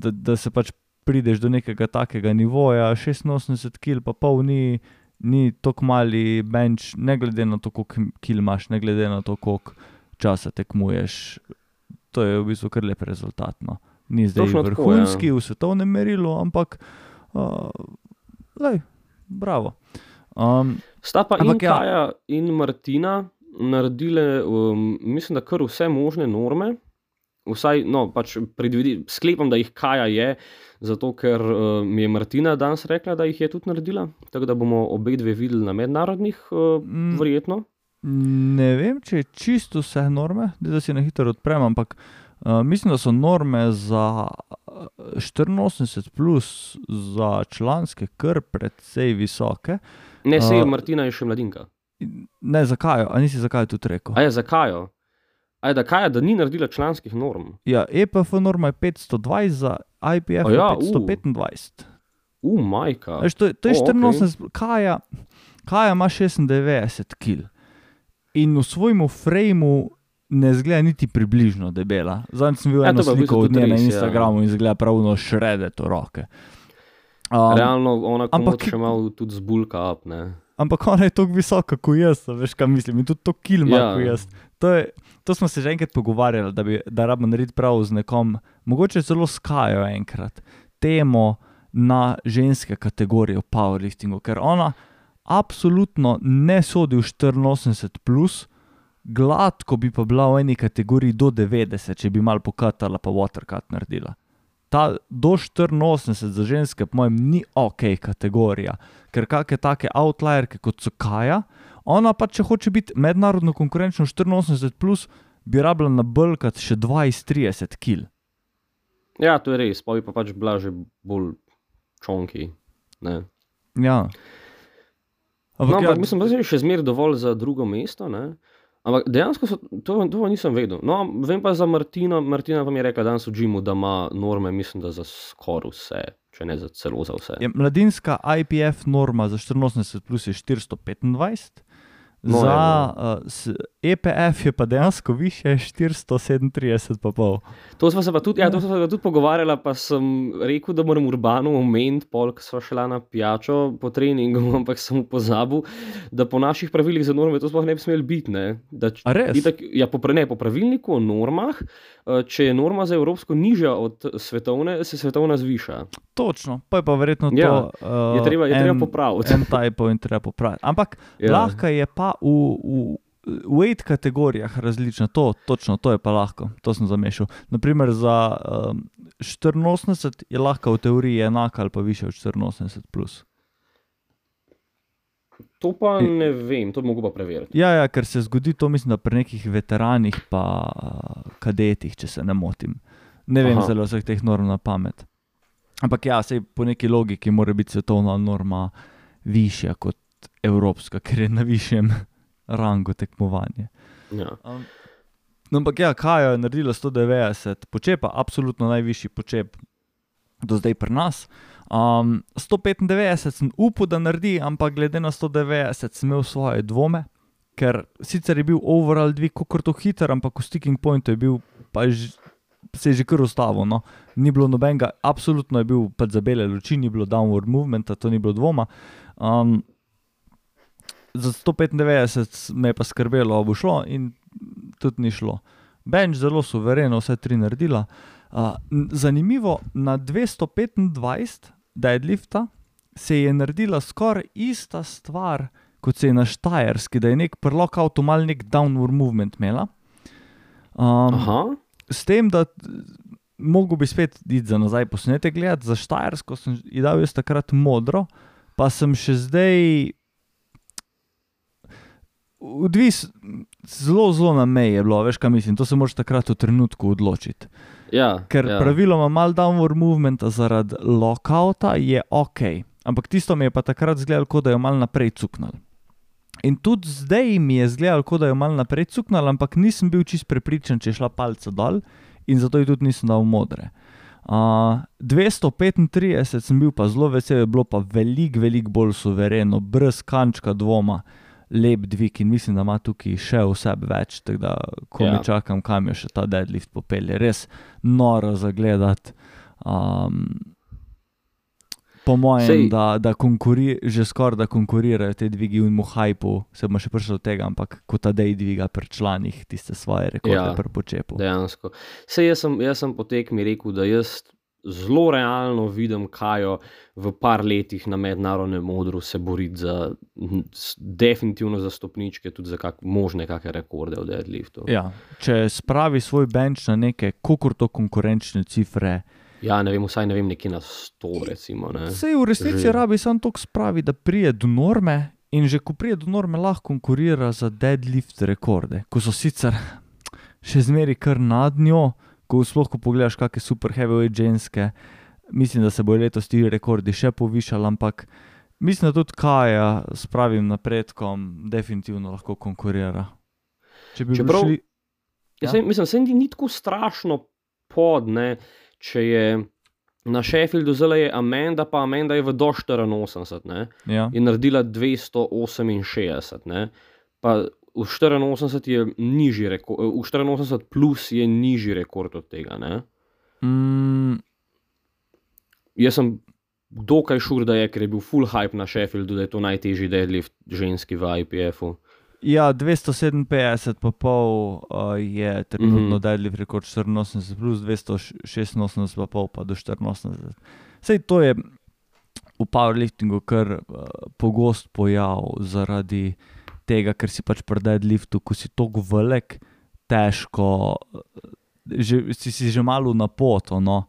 da, da se pač prideš do nekega takega nivoja, 86 kil, pa pol ni, ni tako mali bench, ne glede na to, koliko kil imaš, ne glede na to, koliko časa tekmuješ. To je v bistvu kar lep rezultat. No. Ni zdaj Točno tako, vrhunski ja. v svetovnem merilu, ampak, uh, lej, bravo. Um, Sta pa Ampak in ja. Kaja in Martina naredile, um, mislim, da kar vse možne norme. Vsaj, no, pač predvidi, sklepam, da jih Kaja je, zato ker uh, mi je Martina danes rekla, da jih je tudi naredila. Tako da bomo obe dve videli na mednarodnih, uh, Mm. verjetno. Ne vem, če je čisto vse norme, da si na hitro odprem, ampak uh, mislim, da so norme za uh, 84, plus za članske, kar precej visoke. Ne, se je A- Martina je še mladinka. In Ne, zakaj, a nisi zakaj tudi rekel? A je za Kajo? A je da da ni naredila članskih norm? Ja, EPF norma je 520, za IPF je ja, u. 525. U, majka. Veš, to, to je O, okej. 84, Kaja, Kaja ima 96 kg in v svojem frame ne zgleda niti približno debela. Zdaj sem videl Ja, eno sliko od nje na ja. Instagramu in zgleda pravno šrede to roke. Um, Realno ona ampak- še malo tudi zbulka up, ne. ampak ona je tako visoka kot jaz, a veš kaj mislim, in tudi to kil ima Ja. kot jaz. To, je, to smo se že enkrat pogovarjali, da bi da rabimo narediti prav z nekom, mogoče celo skajo enkrat, temo na ženske kategorije v powerliftingu, ker ona absolutno ne sodi v 84, plus, gladko bi pa bila v eni kategoriji do 90, če bi mal pokatala, pa watercut naredila. Ta do 84 za ženske, po mojem, ni ok kategorija, ker kakšne take outlierke kot so Kaja, ona pa če hoče biti mednarodno konkurenčna v 84, plus, bi rabila nabrkati še 20-30 kil. Ja, to je res, pa bi pa pač bila že bolj čonki. Ne. Ja. No, ja, ampak mislim, da je še zmeraj dovolj za drugo mesto. Ne? Ampak dejansko so, to, to nisem vedel. No, vem pa za. Martina pa mi je rekla danes v Džimu, da ima norme, mislim, da za skoraj vse, če ne za celo za vse. je mladinska IPF norma za 84 plus je 425. 是啊呃是 EPF je pa dejansko više, 437, pa pol. To smo se pa tudi, ja, to smo se pa tudi pogovarjali, pa sem rekel, da moram urbano omeniti, pol, ko sva šla na pijačo po treningu, ampak sem pozabil, da po naših pravilih za norme to sploh ne bi smeli biti. Ne? Da, č- A res? Itak, ja, po, ne, po pravilniku o normah, eh, če je norma za evropsko nižja od svetovne, se svetovna zviša. Točno, pa je pa verjetno Ja, to. Uh, Je treba, je treba popraviti. En typo in treba popraviti. Ampak ja. lahko je pa v, v weight kategorijah različno, to, točno to je pa lahko, to sem zamešal. Naprimer za um, 84 je lahko v teoriji enaka ali pa više od 84. Plus. To pa ne vem, to mogel pa preveriti. Ja, ja, ker se zgodi to, mislim, da pri nekih veteranih pa uh, kadetih, če se ne motim. Ne vem Aha. zelo vseh teh norm na pamet. Ampak ja, sej po neki logiki mora biti svetovna norma višja kot evropska, ker je na višjem rangu tekmovanje. Ja. Um, no, ampak ja, Kaja je naredila 190, počepa, absolutno najvišji počep do zdaj pri nas. Um, 195 sem upal, da naredi, ampak glede na 190 sem imel svoje dvome, ker sicer je bil overall dvig kot to hiter, ampak v sticking pointu je bil pa ž, se je že kar ustavil. No. Ni bilo nobenega, absolutno je bil pač za bele luči, ni bilo downward movementa, to ni bilo dvoma. Um, za 195 me je pa skrbelo, bo šlo, in tudi ni šlo. Bench zelo suvereno, vse tri naredila. Uh, zanimivo, na 225 deadlifta se je naredila skoraj ista stvar, kot se je na Štajerski, da je nek prlok avto mal nek downward movement imela. Um, Aha, s tem, da mogo bi spet iti za nazaj posnetek gledati, za Štajersko sem ji dal jaz takrat modro, pa sem še zdaj. Odvis, zelo, zelo na meji je bilo, veš, kaj mislim. To se moraš takrat v trenutku odločiti. Ja, Ker ja. praviloma mal downward movement zaradi lockouta je ok, ampak tisto mi je pa takrat zgledalo, kot da je mal naprej cuknil. In tudi zdaj mi je zgledalo, kot da je mal naprej cuknil, ampak nisem bil čist prepričan, če je šla palca dol in zato ji tudi nisem dal modre. Uh, 235 sem bil pa zelo vesel, je bilo pa veliko, veliko bolj suvereno, brez kančka dvoma, lep dvig in mislim, da ima tukaj še vse več. Tako da, ko ja. Čakam, kam je še ta deadlift popelje, res noro za gledati. Um, po mojem, Sej- da, da konkuri, že skoraj da konkurirajo te dvigi in mu hajpu, se bomo še prišli do tega, ampak kot ta dej dviga pri članih tiste svoje rekorde ja, pri počepu. Dejansko. Sej jaz sem, jaz sem po tekmi rekel, da jaz zelo realno vidim, kaj jo v par letih na mednarodnem modru se boriti za, definitivno za stopničke, tudi za kak, možne kakšne rekorde v deadliftu. Ja, če spravi svoj bench na neke kokorto konkurenčne cifre, Ja, ne vem, vsaj ne vem, nekje na 100, recimo. Ne. se v resnici Že. rabi samo to spravi, da prije do norme. In že ko prije do norme, lahko konkurira za deadlift rekorde, ko so sicer še zmeraj kar nad njo, ko sploh ko pogledaš, kakšne super heavyweight ženske. Mislim, da se bo letos ti rekordi še povišali, ampak mislim, da tudi Kaja s pravim napredkom definitivno lahko konkurira. Če bi Čeprav- šli, Ja. Ja. Sej, mislim, se ni tako strašno pod, ne, če je na Sheffieldu zelo je Amanda, pa Amanda je v do 84 ne, ja. in naredila 268. Ne, pa v 84 je nižji rekord, v 84 plus je nižji rekord od tega. Ne. Mm, Jaz sem dokaj šur, da je, ker je bil full hype na Sheffieldu, da je to najtežji deadlift ženski v IPF-u. Ja, 257 pa pol uh, je trenutno mm. -hmm. deadlift rekord 84, plus 286 pa pol pa do 84. Sej to je v powerliftingu kar uh, pogost pojav zaradi tega, ker si pač pri deadliftu, ko si tako velik, težko, uh, že, si, si že malo na pot. No?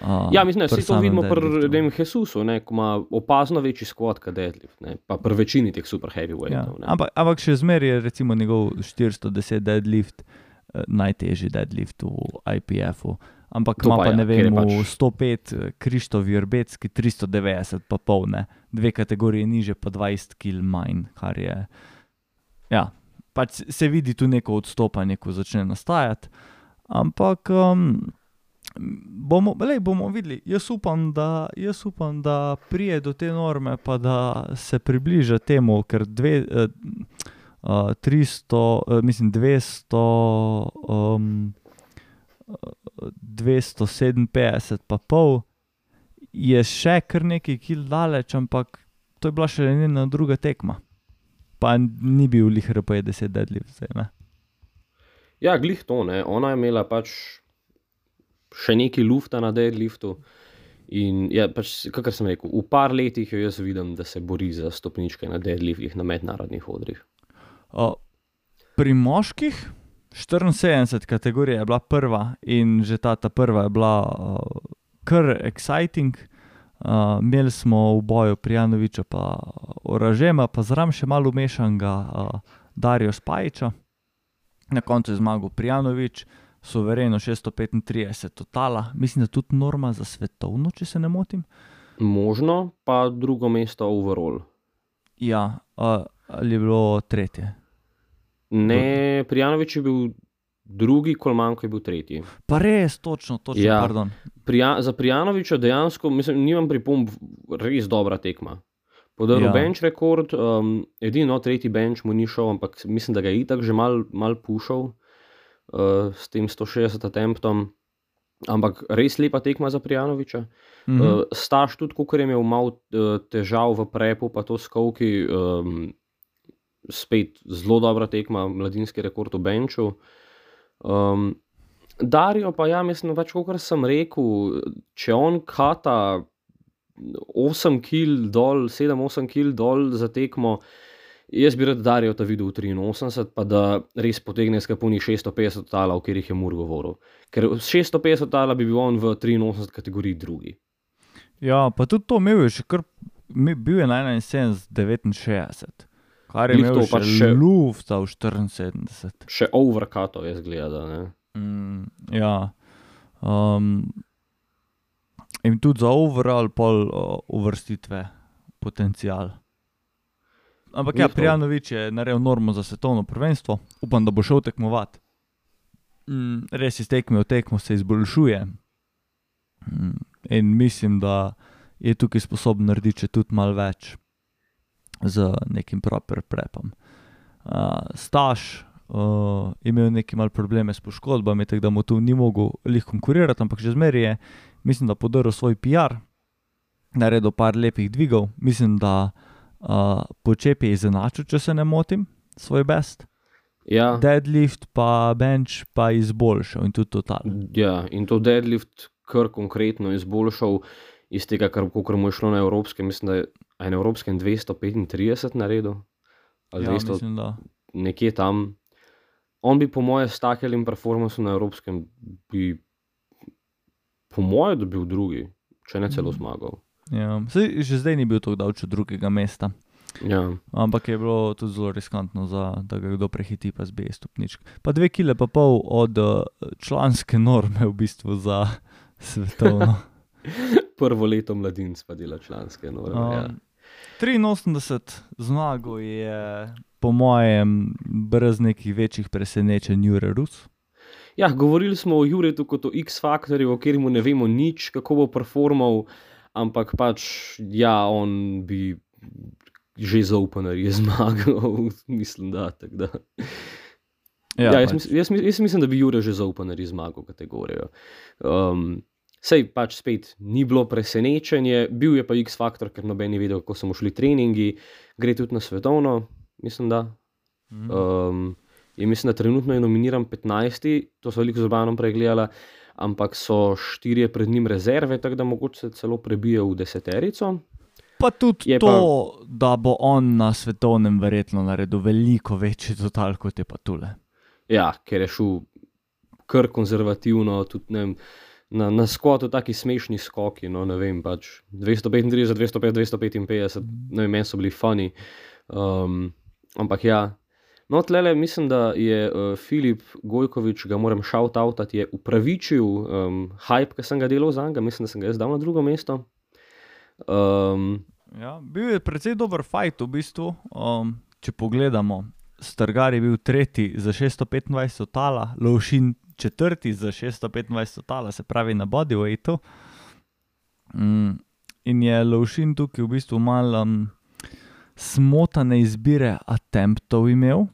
Uh, Ja, mislim, da vse to vidimo pri tem Jesusu, ne, ko ima opazno večji skvot kot deadlift, ne, pa pri večini teh super Ja, heavyweightov. ne. ampak, ampak še zmeraj je recimo njegov 410 deadlift eh, najtežji deadlift v IPF-u. Ampak To ima pa ja, ne vem, pač... pač- 105 eh, Krištof Jurbecki, 390 pa polne, dve kategorije niže pa 20 kg manj, kar je. Ja, pač se- vidi tu neko odstopanje, ko začne nastajati. Ampak um, bomo, lej, bomo videli. Jaz upam, da, jaz upam, da prije do te norme, pa da se približa temu, ker dve, eh, uh, 300, uh, mislim, 200, um, eh, 257, pa pol, je še kar nekaj kil daleč, ampak to je bila še njena druga tekma. Pa ni bil lih RP10 deadlift, zdaj ne. Ja, glih to, ne. Ona je imela pač še nekaj lufta na deadliftu. In ja, pač, kakor sem rekel, v par letih jo jaz vidim, da se bori za stopničke na deadliftih na mednarodnih odrih. O, pri moških 74 kategorija je bila prva in že ta, ta prva je bila uh, kar exciting. Uh, imeli smo v boju Prijanoviča, pa Oražema, pa zraven še malo umešanega uh, Darijo Spajiča. Na koncu je zmagal Prijanovič, suvereno 635 totala, mislim, da tudi norma za svetovno, če se ne motim. Možno pa drugo mesto overall. Ja, uh, ali je bilo tretje. Ne, Prijanovič je bil drugi, Kolmanko je bil tretji. Pa res, točno, točno, Ja. pardon. Prija, za Prijanoviča dejansko, mislim, nimam pripomb, res dobra tekma. Podaril Ja. bench rekord, um, edino tretji bench mu ni šel, ampak mislim, da ga je itak že mal, mal pušal uh, s tem 160 attemptom. Ampak res lepa tekma za Prijanoviča. Mm -hmm. uh, Staž tudi, ko je imel malo uh, težav v prepu, pa to skovki, um, spet zelo dobra tekma, mladinski rekord v benču. Um, Darijo pa ja, mislim, več kot sem rekel, če on kata 8 kg dol, 7-8 kg dol za tekmo, jaz bi rad Darijo ta videl v 83, pa da res potegne skapuni 650 tala, o katerih je Mur govoril. Ker s 650 tala bi bil on v 83 kategoriji drugi. Ja, pa tudi to imel je še kar, bil je na 71, 69. Kar je to pač še lufta v 74. Še overkatov je zgleda. Ne? Mm, ja. Um, in tudi za overall pol uh, uvrstitve potencial. Ampak ja, Glih to. Prijanovič je naredil normo za svetovno prvenstvo, upam, da bo šel tekmovati. Mm, res iz tekme v tekmo se izboljšuje. Mm, in mislim, da je tukaj sposoben narediti še tudi malo več z nekim proper prepom. Uh, staž uh, imel neki mal probleme s poškodbami, tako da mu tu ni mogel lih konkurirati, ampak že zmeraj je, mislim, da podaril svoj PR, naredil par lepih dvigov, mislim, da uh, počep je izenačil, če se ne motim, svoj best. Ja, Deadlift pa bench pa izboljšal in tudi total. ja, in to deadlift kar konkretno izboljšal iz tega, kar, kar mu je šlo na evropskem. Mislim, da je je na evropskem 235 naredil. Ali Ja, 200, mislim, da. nekje tam. On bi, po mojem, s takim performancem na evropskem, bi, po mojem, dobil drugi, če ne celo Mhm. zmagal. Ja. Saj, že zdaj ni bil tako daleč od drugega mesta. Ja. Ampak je bilo tudi zelo riskantno, za, da ga kdo prehiti, pa zbije stopničk. Pa dve kile pa pol od uh, članske norme v bistvu za svetovno. Prvo leto mladinc pa dela članske norme. ja. Um, 83 zmago je, po mojem, brez nekih večjih presenečenj, Jure Rus. Ja, govorili smo o Juretu kot o X-faktorju, o katerem ne vemo nič, kako bo performal, ampak pač, ja, on bi že za openerje zmagal, mislim, da. tako da. Ja, ja, jaz, pač. mis, jaz, jaz mislim, da bi Jure že za openerje zmagal kategorijo. Um, Sej pač spet ni bilo presenečenje, bil je pa X-faktor, ker noben ni vedel, kako so mu šli treningi, gre tudi na svetovno, mislim, da. Mhm. Um, in mislim, da trenutno je nominiran 15, to so veliko z Urbanom pregledali, ampak so štirje pred njim rezerve, tako da mogoče se celo prebije v deseterico. Pa tudi je to, pa- da bo on na svetovnem verjetno naredil veliko večji total kot je pa tule. Ja, ker je šel kar konzervativno, tudi ne vem, na, na skotu taki smešni skoki. No, ne vem, pač 235, 205, 255, ne vem, meni so bili fani. Um, ampak ja. No, tlele mislim, da je uh, Filip Gojkovič, ga moram šautavtati, je upravičil um, hype, ki sem ga delal za njega, mislim, da sem ga jaz dal na drugo mesto. Um, Ja, bil je precej dober fajt v bistvu. Um, če pogledamo, Strgar je bil tretji za 625 tala, Lovšin četrti za 625 tala, se pravi na bodyweightu. Mm, in je Lovšin tukaj v bistvu malo um, smotane izbire attemptov imel,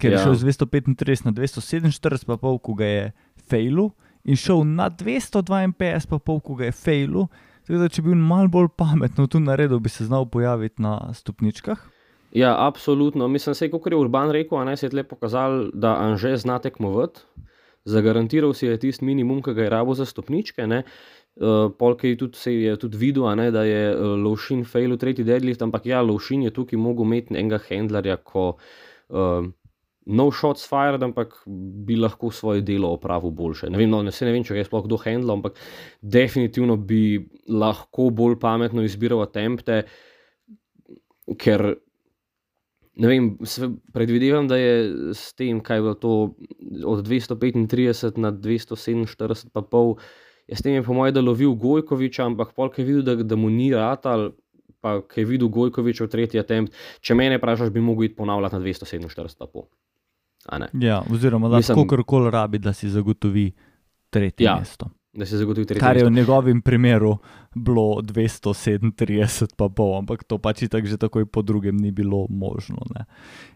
ker je Ja. šel z 235 na 247, pa pol, ko ga je failu, in šel na 252, pa pol, ko ga je failu. Tako da, če bi bil malo bolj pametno tu naredil, bi se znal pojaviti na stopničkah. Ja, absolutno. Mislim, da je kot je Urban rekel, a naj se je tle pokazal, da Anže zna tekmovati. Zagarantiral si je tisti minimum, ki ga je rabo za stopničke. Ne? Uh, Polk je tudi, se je tudi videl, ne, da je uh, Lovšin fail v tretji deadlift, ampak ja, Lovšin je tukaj mogel imeti enega handlerja, ko uh, no shots fired, ampak bi lahko svoje delo opravil boljše. Ne vem, no, ne, ne vem, če je sploh kdo handlal, ampak definitivno bi lahko bolj pametno izbiral attempte, ker vem, predvidevam, da je s tem, kaj je bilo to od 235 na 247, pa pol, s tem je po mojem, lovil Gojkoviča, ampak polk je videl, da, da mu ni ratal. Pa, ki je videl Gojkoviča v tretji attempt, če mene vprašaš, bi mogel iti ponavljati na 247, pa pol. Ja, oziroma, da lahko kar rabi, da si zagotovi tretje Ja, mesto. Da se zagotovi tretji Kar je v njegovem primeru bilo 237, pa pol, ampak to pač tako že takoj po drugem ni bilo možno. Ne.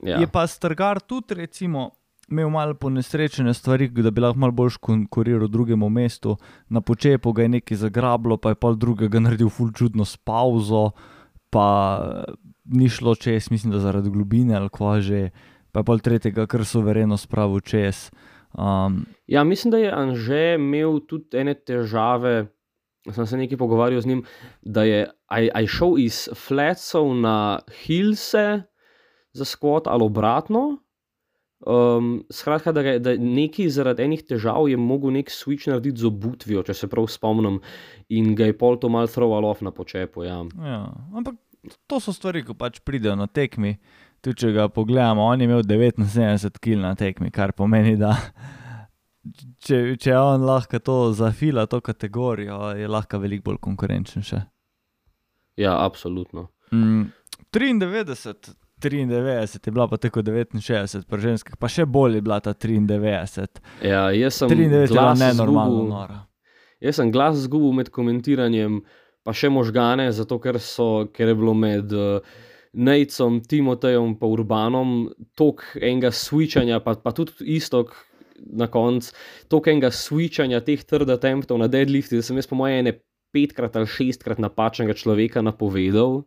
Ja. Je pa Strgar tudi, recimo, imel malo ponesrečene stvari, da bi lahko malo bolj konkuriral drugemu mestu. Na počepu ga je nekaj zagrablo, pa je pol drugega naredil ful čudno s pauzo, pa ni šlo čez, mislim, da zaradi globine ali kva že, pa je pol tretjega kar suvereno spravil čez. Um, Ja, mislim, da je Anže imel tudi ene težave. Sem se nekaj pogovarjal z njim, da je aj, aj šel iz flatsov na hilse za skvot ali obratno. Um, skratka, da, je- da neki zaradi enih težav je mogel nek switch narediti z obutvijo, če se prav spomnim, in ga je pol to malo throwal off na počepu. Ja. Ja, ampak to so stvari, ki pač pridejo na tekmi. Tudi če ga pogledamo, on je imel 79 kg na tekmi, kar pomeni, da če, če on lahko to zafila, to kategorijo, je lahko veliko bolj konkurenčen še. Ja, absolutno. Mm, 93, 93 je bila pa tako 69, pri ženskih, pa še bolj je bila ta 93. Ja, jaz sem 93 je bila glas nenormalno izgubil- nora. Jaz sem glas zgubil med komentiranjem, pa še možgane, zato ker, so, ker je bilo med uh, Nejcem, Timotejem in Urbanom toliko enega switchanja, pa, pa tudi istok na koncu, toliko enega switchanja teh trda temptov na deadlifti, da sem jaz po moje ene petkrat ali šestkrat napačnega človeka napovedal.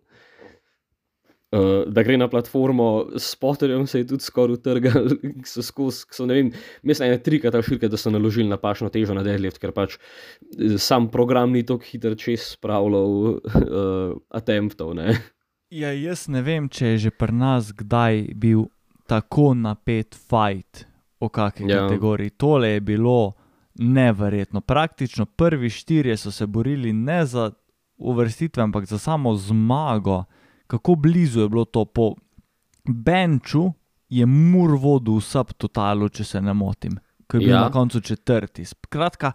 Uh, da gre na platformo, s Potterjem se je tudi skoraj utrgal, so skozi, so, ne vem, mislim, ene trikrat ali štirikrat, da so naložili napačno težo na deadlift, ker pač eh, sam program ni tako hiter čez spravljal uh, attemptov. Ne? Ja, jaz ne vem, če je že pri nas kdaj bil tako napet fight o kakšni Ja. kategoriji. Tole je bilo neverjetno. Praktično prvi štirje so se borili ne za uvrstitve, ampak za samo zmago. Kako blizu je bilo to po benču, je mur vodil v subtotalu, če se ne motim, ki je bil ja. na koncu četrti. Skratka,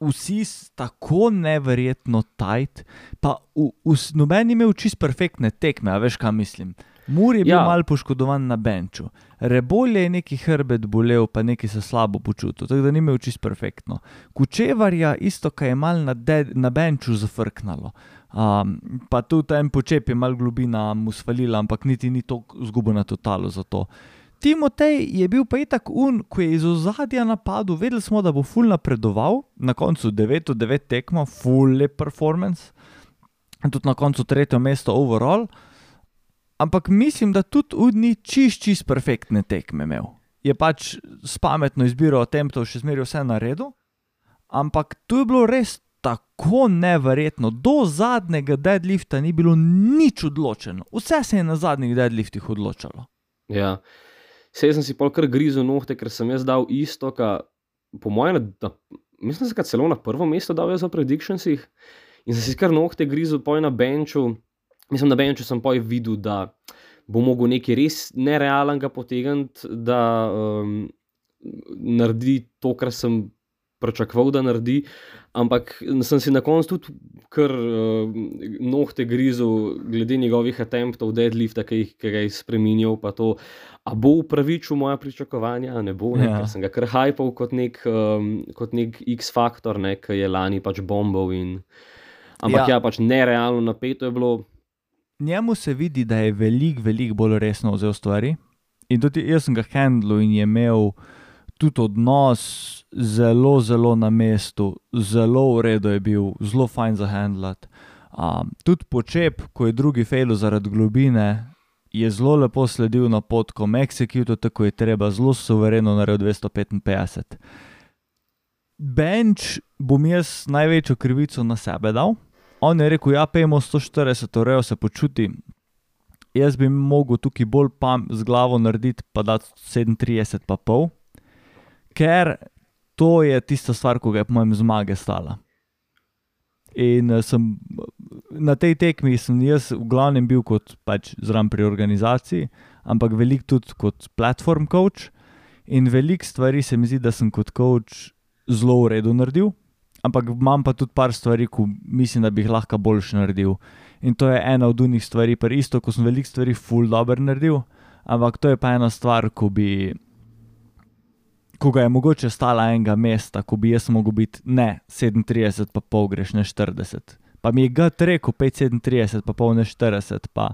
vsi tako neverjetno tajt, pa v, v, noben ni imel čist perfektne tekme, veš, kaj mislim. Mur je bil Ja. mal poškodovan na benču, rebolje je neki hrbet bolel, pa neki se slabo počutil, tako da ni imel čist perfektno. Kučevarja isto, kaj je mal na, de, na benču zafrknalo. Um, pa tudi en počep je mal globina mu svalila, ampak niti ni tako zgubo na totalu za to. Timotej je bil pa itak un, ko je iz ozadja napadel, vedeli smo, da bo ful napredoval, na koncu 9 od 9 tekmo, full lep performance, in tudi na koncu tretje mesto overall. Ampak mislim, da tudi ud ni čist, čist perfektne tekme imel. Je pač s pametno izbiro temptov še zmeraj vse na redu, ampak tu je bilo res tako neverjetno. Do zadnjega deadlifta ni bilo nič odločeno, vse se je na zadnjih deadliftih odločalo. Ja. Sej sem si pol kar grizel nohte, ker sem jaz dal isto, ka, po mojem, mislim, da sem celo na prvo mesto dal v predictionsih. In sem si kar nohte grizel, poj na benču. Mislim, na benču sem poj videl, da bo mogel nekaj res nerealnega potegniti, da um, naredi to, kar sem pričakoval, da naredi. Ampak sem si na koncu tudi kar uh, nohte grizel, glede njegovih attemptov, deadlifta, ki, jih- ki ga je spremenil. Pa to, a bo upravičil moja pričakovanja, a ne bo. Ne? Ja. Ja. Sem ga kar hajpal kot nek, um, kot nek X-faktor, ne? ki je lani pač bombal. In... Ampak ja. Ja. pač nerealno napeto je bilo. Njemu se vidi, da je veliko, veliko bolj resno vzel stvari. In tudi jaz sem ga handlil in je imel tudi odnos zelo, zelo na mestu, zelo v redu je bil, zelo fajn za handlat. Um, tudi počep, ko je drugi fail zaradi globine, je zelo lepo sledil na potkom, execute tako je treba, zelo suvereno naredil 255. Bench bom jaz največjo krivico na sebe dal. On je rekel, ja, pejmo 140, urejo se počuti. Jaz bi mogel tukaj bolj pam z glavo narediti, pa da 37, pa pol, ker to je tista stvar, ko ga je po mojem zmage stala. In eh, sem na tej tekmi, sem jaz v glavnem bil kot pač zraven pri organizaciji, ampak veliko tudi kot platform coach. In veliko stvari se mi zdi, da sem kot coach zelo v redu naredil, ampak imam pa tudi par stvari, ko mislim, da bi jih lahko boljš naredil. In to je ena od unih stvari, pa isto, ko sem veliko stvari full dobro naredil, ampak to je pa ena stvar, ko bi. Ko ga je mogoče stala enega mesta, ko bi jaz mogel biti ne 37, pa pol greš ne 40. Pa mi je gut rekel 537, pa pol ne 40, pa,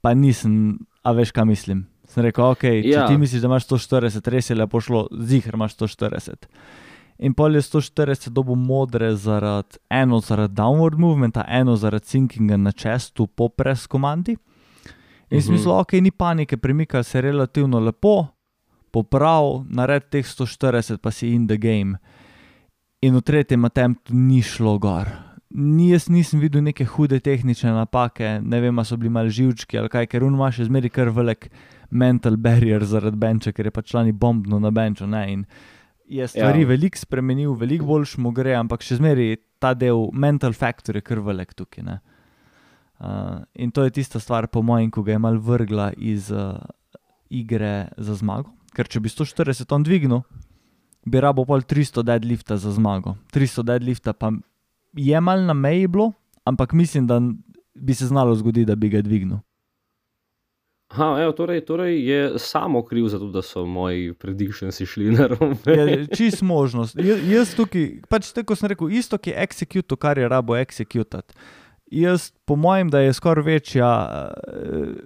pa nisem, a veš, kaj mislim. Sem rekel, ok, če Ja. ti misliš, da imaš 140, res je lepo šlo, zihar imaš 140. In pol je 140 dobo modre zaradi eno zaradi downward movementa, eno zaradi sinkinga na čestu po pres komandi. In Mhm. smisel, ok, ni panike, premika se relativno lepo, poprav, nared teh 140, pa si in the game. In v tretjem attemptu ni šlo gor. Ni, jaz nisem videl neke hude tehnične napake, ne vem, ali so bili mal živčki ali kaj, ker on ima še zmeraj kar velik mental barrier zaradi benča, ker je pač člani bombno na benču. Ne? In je stvari ja. veliko spremenil, veliko boljš mu gre, ampak še zmeraj ta del mental factor je kar velik tukaj. Ne? Uh, in to je tista stvar, po mojem, ko ga je mal vrgla iz uh, igre za zmago. Ker če bi 140 ton dvignil, bi rabo pol 300 deadlifta za zmago. 300 deadlifta pa je mal na meji bilo, ampak mislim, da bi se znalo zgoditi, da bi ga dvignil. Aha, evo, torej, torej je samo kriv za to, da so moji predikšeni šli na robe. Čist možnost. Jaz, jaz tukaj, pač tako sem rekel, isto je execute, kar je rabo executati. Jaz, po mojem, da je skoraj večja,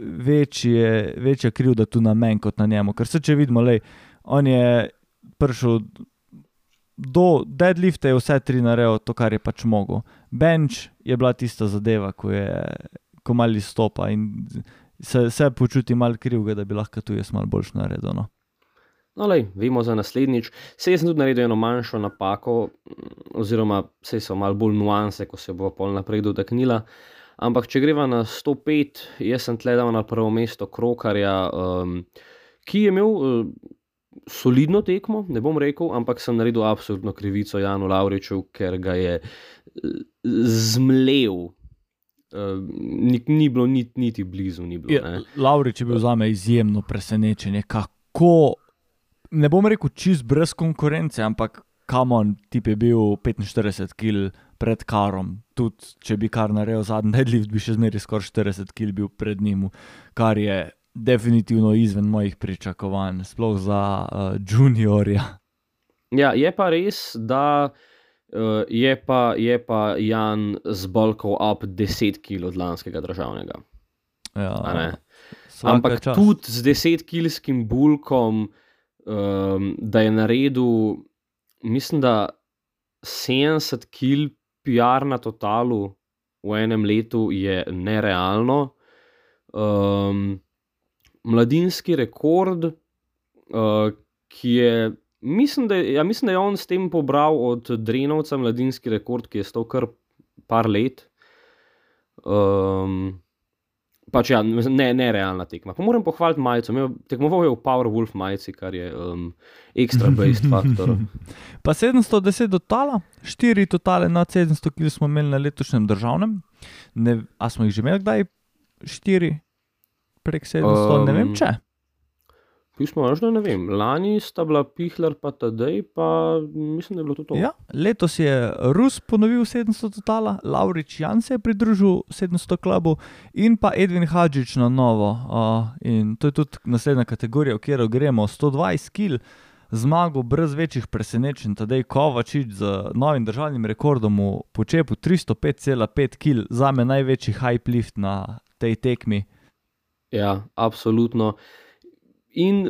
večje, večja krivda tu na meni kot na njemu. Ker se če vidimo, lej, on je prišel do deadlifta, je vse tri naredil, to, kar je pač mogel. Bench je bila tista zadeva, ko je ko mali stopa in se, se počuti mal krivega, da bi lahko tu jaz mal boljš naredil. No. No, lej, vemo za naslednjič. Sej sem tudi naredil eno manjšo napako, oziroma sej so malo bolj nuanse, ko se bo pol naprej dotaknila. Ampak, če greva na 105, jaz sem tle dal na prvo mesto Krokarja, um, ki je imel uh, solidno tekmo, ne bom rekel, ampak sem naredil absolutno krivico Janu Lauriču, ker ga je zmlev. Uh, ni, ni bilo niti, niti blizu. Ni bilo, ja, Laurič je bil za me izjemno presenečen, kako ne bom rekel čist brez konkurence, ampak kamon, tip je bil 45 kg pred karom. Tudi če bi kar naredil zadnji deadlift, bi še zmeraj skoraj 40 kg bil pred njim, kar je definitivno izven mojih pričakovanj, sploh za uh, juniorja. Ja, je pa res, da uh, je, pa, je pa Jan zbolkal up 10 kg od lanskega državnega. Ja, Ampak čas. tudi z 10 kg bulkom um, da je naredil, mislim, da 70 kil PR na totalu v enem letu je nerealno. Um, mladinski rekord, uh, ki je. Mislim da, ja, mislim, da je on s tem pobral od Drenovca mladinski rekord, ki je stal kar par let. Um, pač ja, ne, ne realna tekma. Pa moram pohvaliti majico. Tekmoval je v Powerwolf majici, kar je um, ekstra based faktor. pa 710 totala, 4 totale na 700, ki smo imeli na letošnjem državnem. Ne, a smo jih že imeli kdaj? 4 prek 700, um, ne vem če. Pismo, možno ne vem. Lani sta bila Pihler, pa tedaj, pa mislim, da je bilo to. to. Ja, letos je Rus ponovil 700 totala, Laurič Jan se je pridružil 700 klubu in pa Edwin Hadžič na novo. Uh, in to je tudi naslednja kategorija, v katero gremo 120 kil. Zmago brez večjih presenečenj, tedaj Kovačič z novim državnim rekordom v počepu 305,5 kil, za me največji hype lift na tej tekmi. Ja, absolutno in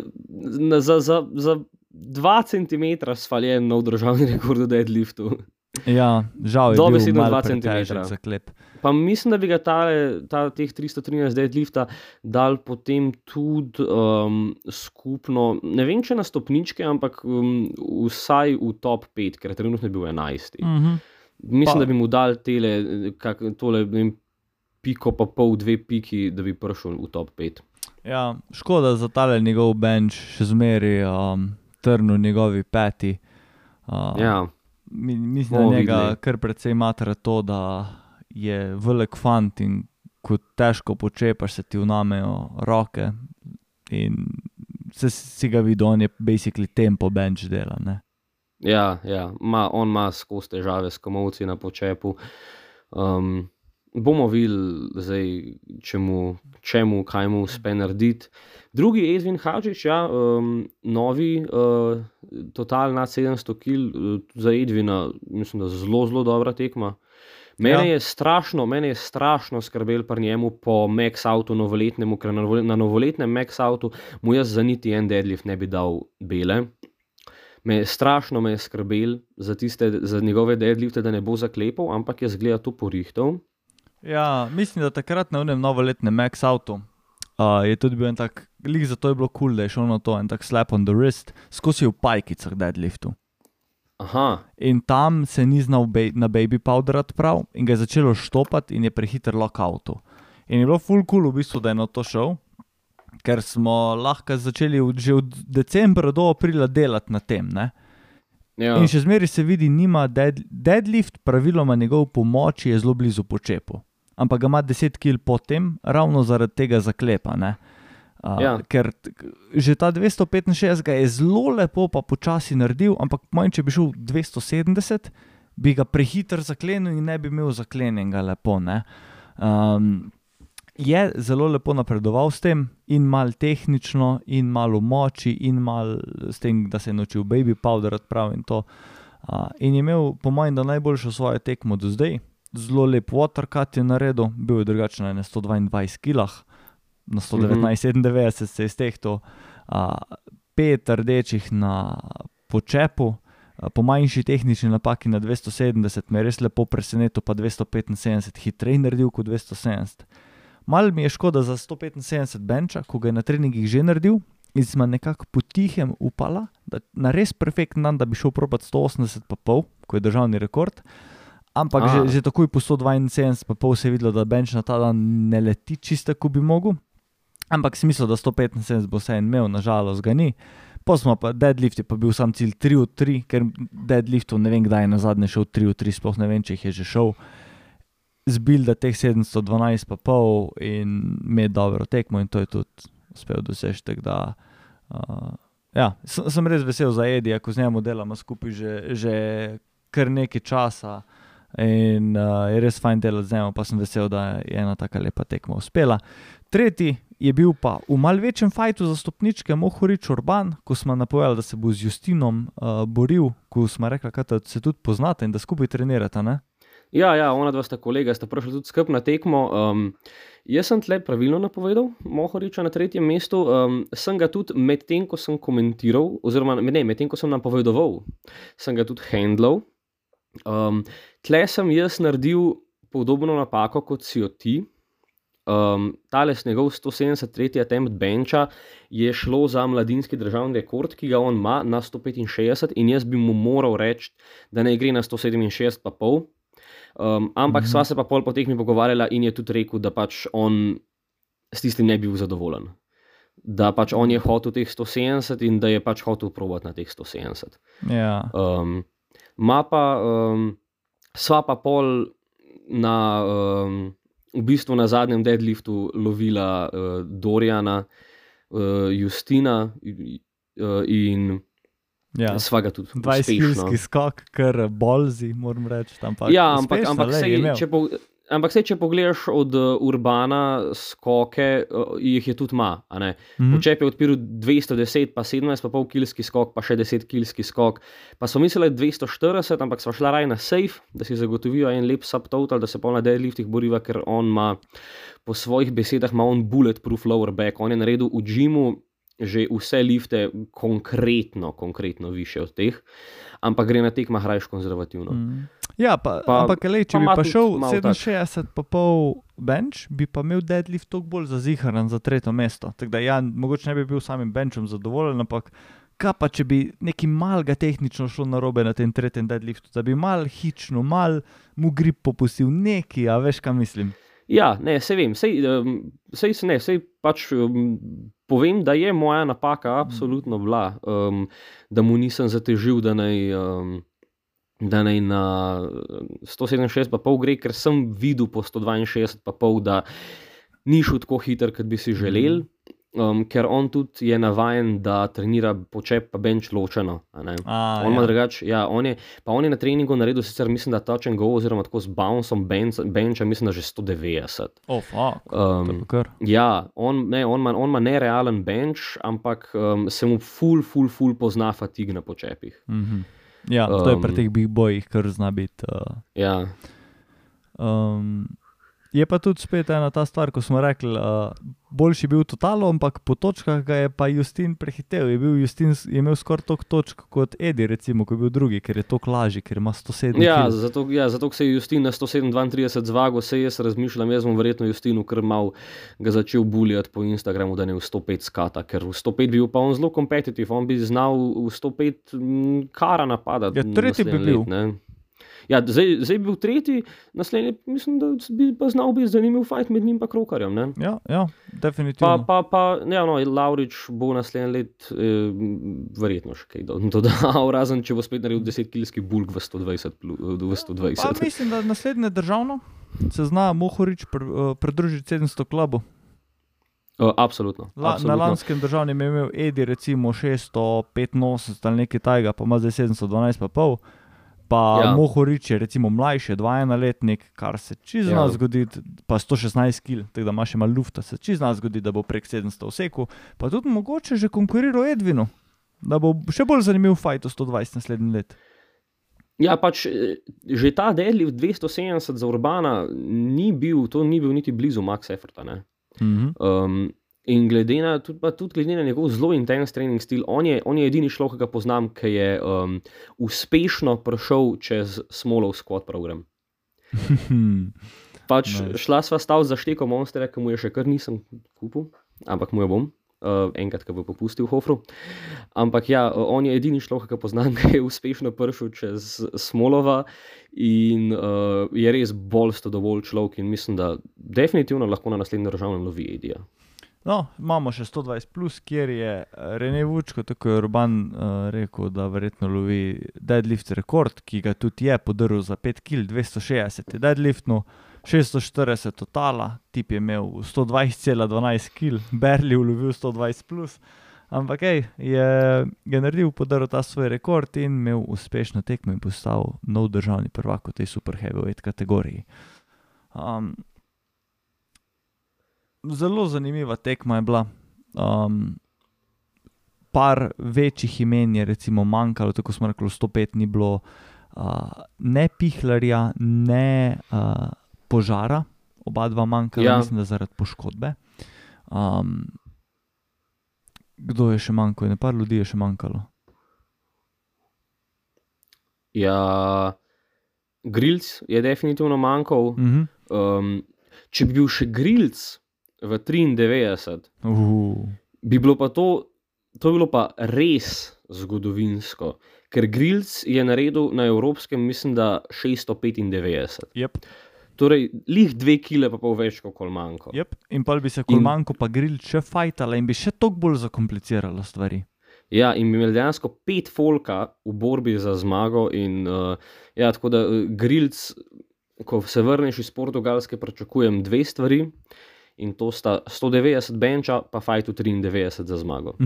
za, za, za dva centimetra svaljen nov državni rekord v deadliftu. Ja, žal je. Dobe si na 2 cm. Pa mislim, da bi ga tale, ta, teh 313 deadlifta dal potem tudi um, skupno, ne vem če na stopničke, ampak um, vsaj v top 5, ker trenutno je bil 11. Uh -huh. Mislim, pa. da bi mu dal tele, kak, tole, vem, piko pa pol, dve piki, da bi prišel v top 5. Ja, škoda za tale njegov bench, še zmeraj um, trnu njegovi peti. Uh, ja. mi, mislim, da njega kar precej matra to, da je velik fant in ko težko počepaš, se ti vnamejo roke. In se si ga videl, on je basically tempo bench dela. Ne? Ja, ja. Ma, on ima skozi težave s komovci na počepu. Um, bomo videli, čemu, čemu, kaj mu uspe narediti. Drugi Edwin Hadžič, ja, um, novi, uh, total nad 700 kg uh, za Edwina, mislim, da zelo, zelo dobra tekma. Mene ja. je strašno, mene je strašno skrbel pri njemu po Max Auto novoletnemu, ker na novoletnem Max Auto mu jaz za niti en deadlift ne bi dal bele. Me je strašno me je skrbel za, tiste, za njegove deadlifte, da ne bo zaklepal, ampak je zgleda to porihtel. Ja, mislim, da takrat na unem novoletnem Max Auto uh, je tudi bil en tak, lik za to je bilo kul, cool, da je šel na to en tak slap on the wrist, skozi v pajkicah deadliftu. Aha. In tam se ni znal bej, na baby powderat prav in ga je začelo štopati in je prehiter lockoutu. In je bilo full cool v bistvu, da je na to šel, ker smo lahko začeli v, že od decembra do aprila delati na tem. Ne? Ja. In še zmeraj se vidi, nima dead, deadlift, praviloma njegov pomoč je zelo blizu počepu. Ampak ga ima 10 kil potem, ravno zaradi tega zaklepa. ne. Uh, Ja. Ker že ta 265 ga je zelo lepo, pa počasi naredil, ampak manj, če bi šel 270, bi ga prehiter zaklenil in ne bi imel zaklenjenega lepo. ne. Um, je zelo lepo napredoval s tem, in malo tehnično, in malo moči, in malo s tem, da se je naučil baby powder odpraviti in to. Uh, in je imel, po mojem, najboljšo svojo tekmo do zdaj. Zelo lep watercut je naredil, bil je drugačen na 122 kilah, na 119-97 se je stehto, uh, pet rdečih na počepu, po manjši tehnični napaki na 270 me je res lepo presenetil, pa 275 hitreje naredil kot 270. Mal mi je škoda za 175 benča, ko ga je na treningih že naredil. In smo nekako potihem upala, da na res perfekten dan, da bi šel probat 180, pa pol, ko je državni rekord. Ampak A. že, že takoj po 172, pa pol se je videlo, da benč na ta dan ne leti čisto, kot bi mogel. Ampak si mislil, da 175 bo vse en imel, nažalost ga ni. Pa smo pa deadlift je pa bil sam cilj 3 od 3, ker deadliftov ne vem, kdaj je na zadnje šel 3 od 3, sploh ne vem, če jih je že šel. Zbil da teh 712 pa pol in imeti dobro tekmo in to je tudi uspel doseči. tako Da, uh, ja, sem, sem res vesel za Edija, ko z njim delamo skupaj že, že kar nekaj časa. In uh, je res fajn delati z njim, pa sem vesel, da je ena tako lepa tekma uspela. Tretji je bil pa v mal večjem fajtu za stopničke Mohorič Urban, ko smo napovedali, da se bo z Justinom uh, boril, ko smo rekli, da se tudi poznate in da skupaj trenirate. Ne? Ja, ja, ona dva sta kolega, sta prišla tudi skupaj na tekmo. Um, jaz sem tle pravilno napovedal, Mohoriča na tretjem mestu. Um, sem ga tudi medtem, ko sem komentiral, oziroma ne, medtem, ko sem napovedoval, sem ga tudi handlal. Um, tle sem jaz naredil podobno napako kot si jo ti. Um, tales njegov 173. attempt benča je šlo za mladinski državni rekord, ki ga on ima na 165, in jaz bi mu moral reči, da ne gre na 167, pa pol. Um, ampak Mhm. sva se pa pol po tekmi pogovarjala in je tudi rekel, da pač on s tistim ne bi bil zadovoljen. Da pač on je hotel teh 170 in da je pač hotel provat na teh 170. Ja. Um, pa, um, sva pa pol na, um, v bistvu na zadnjem deadliftu lovila uh, Dorjana, uh, Justina uh, in Ja. sva ga tudi 20 uspešno. kilski skok, kar bolzi, moram reči. Ampak Ja, ampak, uspešno, ampak, je sej, če po, ampak sej, če pogledaš od uh, Urbana skoke, uh, jih je tudi ma. ne. Mhm. Počep je odpiral 210, pa 17,5 kilski skok, pa še 10 kilski skok. Pa so mislili 240, ampak so šla raj na safe, da si zagotovijo en lep subtotal, da se pa na deadliftih boriva, ker on ima po svojih besedah on bulletproof lower back. On je naredil v džimu že vse lifte konkretno, konkretno više od teh, ampak gre na tekmah rajš konzervativno. Mhm. Ja, pa, pa, Pa- ampak lej, če pa bi pa šel malo tak. 67, pa pol bench, bi pa imel deadlift toliko bolj zaziharan za tretje mesto. Tako da ja, mogoče ne bi bil samim benchom zadovoljen, ampak kaj pa, če bi nekaj malega tehnično šlo na robe na tem tretjem deadliftu, da bi mal hično, mal mu grip popustil neki, a veš, kaj mislim. Ja, ne, se vem, sej, um, sej, se ne, sej pač um, povem, da je moja napaka absolutno bila, um, da mu nisem zatežil, da naj, um, da naj na 167 pa pol gre, ker sem videl po 162 pa pol, da ni šel tako hiter, kot bi si želel. Um, ker on tudi je navaden, da trenira počep pa bench ločeno. a. A, On ima ja. drugače, ja, on je, pa on je na treningu naredil sicer, mislim, da touch and go, oziroma tako z bounceom bench, bencha, mislim, da že 190. Oh, fuck. Um, ja, on, ne, on, ima, on ima nerealen bench, ampak um, se mu ful, ful, ful pozna fatig na počepih. Mhm. Ja, to je pri Um, teh big bojih, kar zna biti. Uh, Ja, Um, je pa tudi spet ena ta stvar, ko smo rekli, uh, boljši bil total, ampak po točkah ga je pa Justin prehitev. Je, bil Justin, je imel skoraj toliko točk kot Edi, recimo, ko je bil drugi, ker je to lažji, ker ima 107 ja, kil. zato, ja, zato se je Justin na 132 zvago, se jaz razmišljam, jaz bom verjetno Justinu kar mal ga začel buljati po Instagramu, da ne v 105 skata, ker v 105 bi bil pa on zelo kompetitiv, on bi znal v 105 mm, kara napadati. Ja, tretji bi bil. Let, ne. Ja, zdaj, zdaj bi bil tretji, naslednji, mislim, da bi pa znal biti zanimiv fajt med njim in krokarjem. Ne? Ja, ja, definitivno. Pa, pa, pa ne, no, Laurič bo naslednji let eh, verjetno še kaj do- dodal, razen če bo spet naredil 10 kilski bulk v 120. plu- V Pa 120. mislim, da naslednje državno. se zna Mohorič pr, uh, pridružiti 700 klubu. Uh, absolutno. La, na absolutno. lanskem državnem je imel Edi recimo 685 ali nekaj tajega, pa ima zdaj 712 pa pol. Pa ja. Mohorič je recimo mlajši, 21 letnik, kar se čez Ja. nas zgodi, pa 116 kg, tako da ima še malo lufta, se čez nas zgodi, da bo prek 700 vseku, pa tudi mogoče že konkuriral Edvinu, da bo še bolj zanimiv fajt v 120 naslednji let. Ja, pač eh, že ta deadlift 270 za Urbana ni bil, to ni bil niti blizu Max Efforta. ne. Mhm. Um, in glede na, tudi, pa tudi glede na njegov zelo intenz trening stil, on je, on je edini človek, ki ga poznam, ki je um, uspešno prišel čez Smolov squat program. Pač Nice. Šla sva stav za šteko monstra, ki mu je še kar nisem kupil, ampak mu jo bom. Uh, enkrat, ko bo popustil v Hofru. Ampak ja, uh, on je edini človek, ki ga poznam, ki je uspešno prišel čez Smolova in uh, je res bolj stodovolj človek in mislim, da definitivno lahko na naslednjem državnem lovi Edija. No, imamo še 120, plus, kjer je eh, Rene Vučko, tako je Urban uh, rekel, da verjetno lovi deadlift rekord, ki ga tudi je podaril za 5 kg, 260 je deadliftno, 640 totala, tip je imel 120,12 kg, Berli ulovil 120 plus. Ampak hej, je, je naredil, podaril ta svoj rekord in imel uspešno tekmo in postal nov državni prvak v tej super heavyweight kategoriji. Um, zelo zanimiva tekma je bila. Um, par večjih imen je recimo manjkalo, tako smo rekli, 105 ni bilo, uh, ne pihlarja, ne uh, požara, oba dva manjkala. Ja. mislim, da zaradi poškodbe. Um, kdo je še manjkal? Ne par ljudi je še manjkalo. Ja, Grilc je definitivno manjkal. Uh -huh. Um, če bi bil še Grilc v 93, uh, bi bilo pa to, to bi bilo pa res zgodovinsko, ker Grilc je naredil na evropskem, mislim, da 695. yep, Torej, lih dve kile pa pol več kot Kolmanko. yep. In pa bi se kolmanko pa gril še fajtala in bi še toliko bolj zakompliciralo stvari. Ja, in bi imeli dejansko pet folka v borbi za zmago. In, uh, ja, tako da uh, Grilc, ko se vrneš iz Portugalske, pričakujem dve stvari. In to sta 190 benča, pa fajtu 93 za zmago.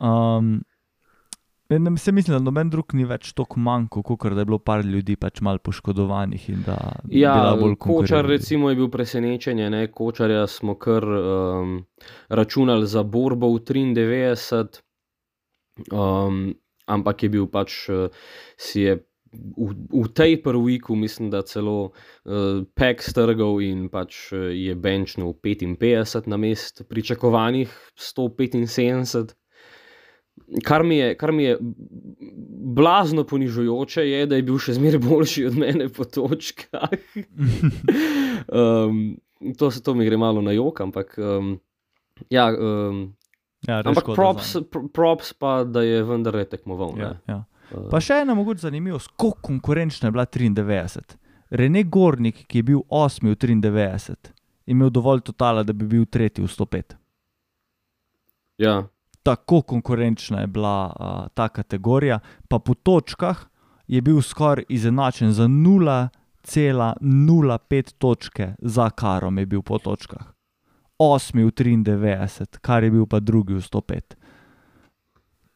um, ne, se mislim, da noben drug ni več tako manjko, kot da je bilo par ljudi pač malo poškodovanih. in da je Ja, bila bolj Kočar recimo je bil presenečenje, ne? Kočarja smo kar um, računali za borbo v 93, um, ampak je bil pač, uh, si je v, v tej prviku, mislim, da celo uh, pek strgal in pač uh, je benčnil 55 na mest pričakovanih 175. Kar mi, je, kar mi je blazno ponižujoče, je, da je bil še zmeraj boljši od mene po točkah. um, to, se- to mi gre malo na jok, ampak um, ja, um, ja, ampak props, props pa, da je vendarle tekmoval. Ja, ja. Pa še ena mogoče zanimivost, kako konkurenčna je bila 93. Rene Gornik, ki je bil osmi v 93, je imel dovolj totala, da bi bil tretji v 105. ja, Tako konkurenčna je bila uh, ta kategorija, pa po točkah je bil skoraj izenačen za 0,05 točke za karom, je bil po točkah. Osmi v 93, kar je bil pa drugi v 105.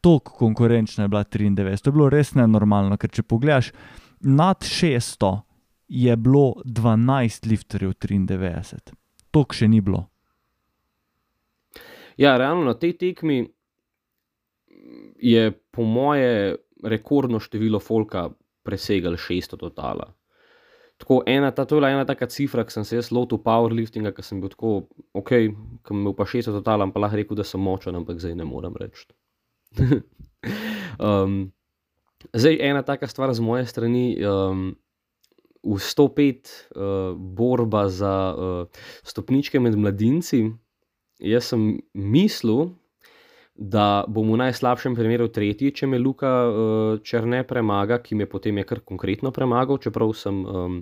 Tako konkurenčna je bila 93, to je bilo res nenormalno, ker če pogledaš, nad 600 je bilo 12 lifterjev 93, tok še ni bilo. ja, realno na tej tekmi je po moje rekordno število folka presegal 600 totala. Tako ena, ta, to je bila ena taka cifra, ki sem se jaz lotil powerliftinga, ki sem bil tako, ok, ki sem imel pa 600 totala, pa lahko rekel, da sem močen, ampak zdaj ne morem reči. um, zdaj ena taka stvar z moje strani. Um, V 105 uh, borba za uh, stopničke med mladinci, jaz sem mislil, da bom v najslabšem primeru tretji, če me Luka uh, Črne premaga, ki me potem je kar konkretno premagal, čeprav sem, um,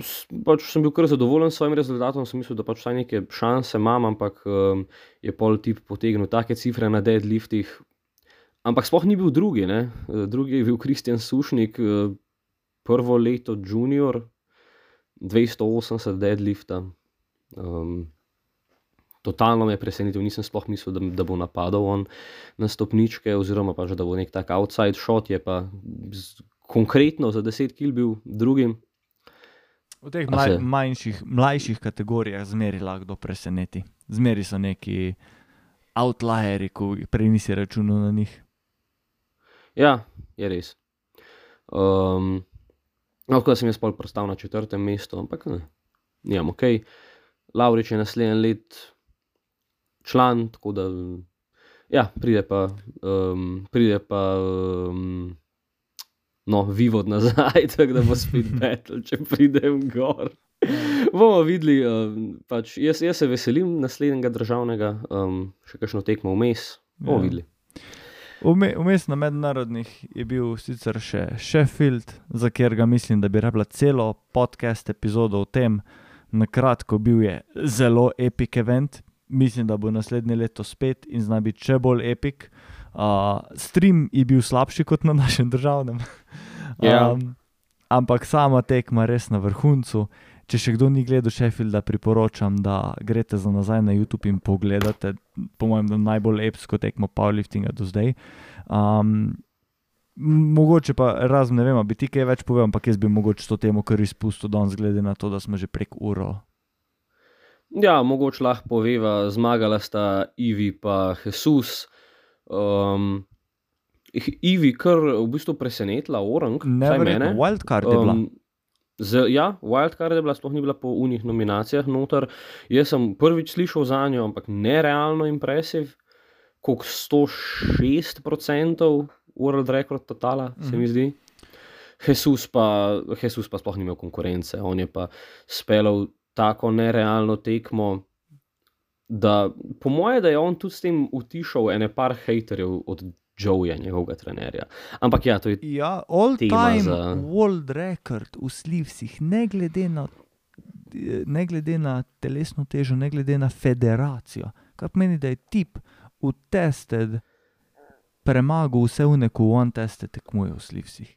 s- pač sem bil kar zadovoljen s svojim rezultatom, sem mislil, da pač vsaj neke šanse imam, ampak um, je pol tip potegnil take cifre na deadliftih. Ampak sploh ni bil drugi, ne? Eh, drugi je bil Kristjan Sušnik, eh, prvo leto junior, 280 deadlifta. Um, totalno me je presenetil, nisem sploh mislil, da, da bo napadal on na stopničke, oziroma pa že da bo nek tak outside shot, je pa z, konkretno za 10 kil bil drugim. V teh mlaj, manjših, mlajših kategorijah zmeri lahko preseneti. Zmeri so neki outlierji, ko prej nisi računal na njih. Ja, je res. Um, lahko sem jaz pol prostal na četrtem mestu, ampak ne, nimam ok. Laurič je naslednji let član, tako da ja, pride pa, um, pride pa um, no, vivod nazaj, tako da bo spet battle, če pridem gor. Bomo videli, um, pač jaz, jaz se veselim naslednjega državnega, um, še kakšno tekmo vmes. Bomo Ja. videli. Vme- Vmes na mednarodnih je bil sicer še Sheffield, za katerega mislim, da bi rabila celo podcast epizodo o tem. Na kratko, bil je zelo epic event, mislim, da bo naslednje leto spet in zna biti še bolj epic. Uh, stream je bil slabši kot na našem državnem. Ja. ampak sama tekma res na vrhuncu. Če še kdo ni gledal Sheffielda, priporočam, da greste za nazaj na YouTube in pogledate, po mojem, najbolj epsko tekmo powerliftinga do zdaj. Um, mogoče pa, razen ne vem, bi ti kaj več povedal, ampak jaz bi mogoče to temo kar izpustil danes, glede na to, da smo že prek uro. Ja, mogoče lahko poveva, zmagala sta Ivi in Jesus. Um, Ivi, kar v bistvu presenetila, orang, Neverjetno, mene. wildcard je bila. Um, z, ja, Wildcard je bila, sploh ni bila po unih nominacijah noter. Jaz sem prvič slišal za njo, ampak nerealno impresiv, kot 106% World Record totala, se Mhm. mi zdi. Jesus pa, Jesus pa sploh ni imel konkurence, on je pa speljal tako nerealno tekmo. Da, po mojem, da je on tudi s tem utišal ene par haterjev od Joeja, njegovega trenerja. Ampak ja, to je Ja, all time za- world record v slivsih, ne glede na, ne glede na telesno težo, ne glede na federacijo. Kar pomeni, da je tip v tested premagal vse v one teste tekmuje v slivsih.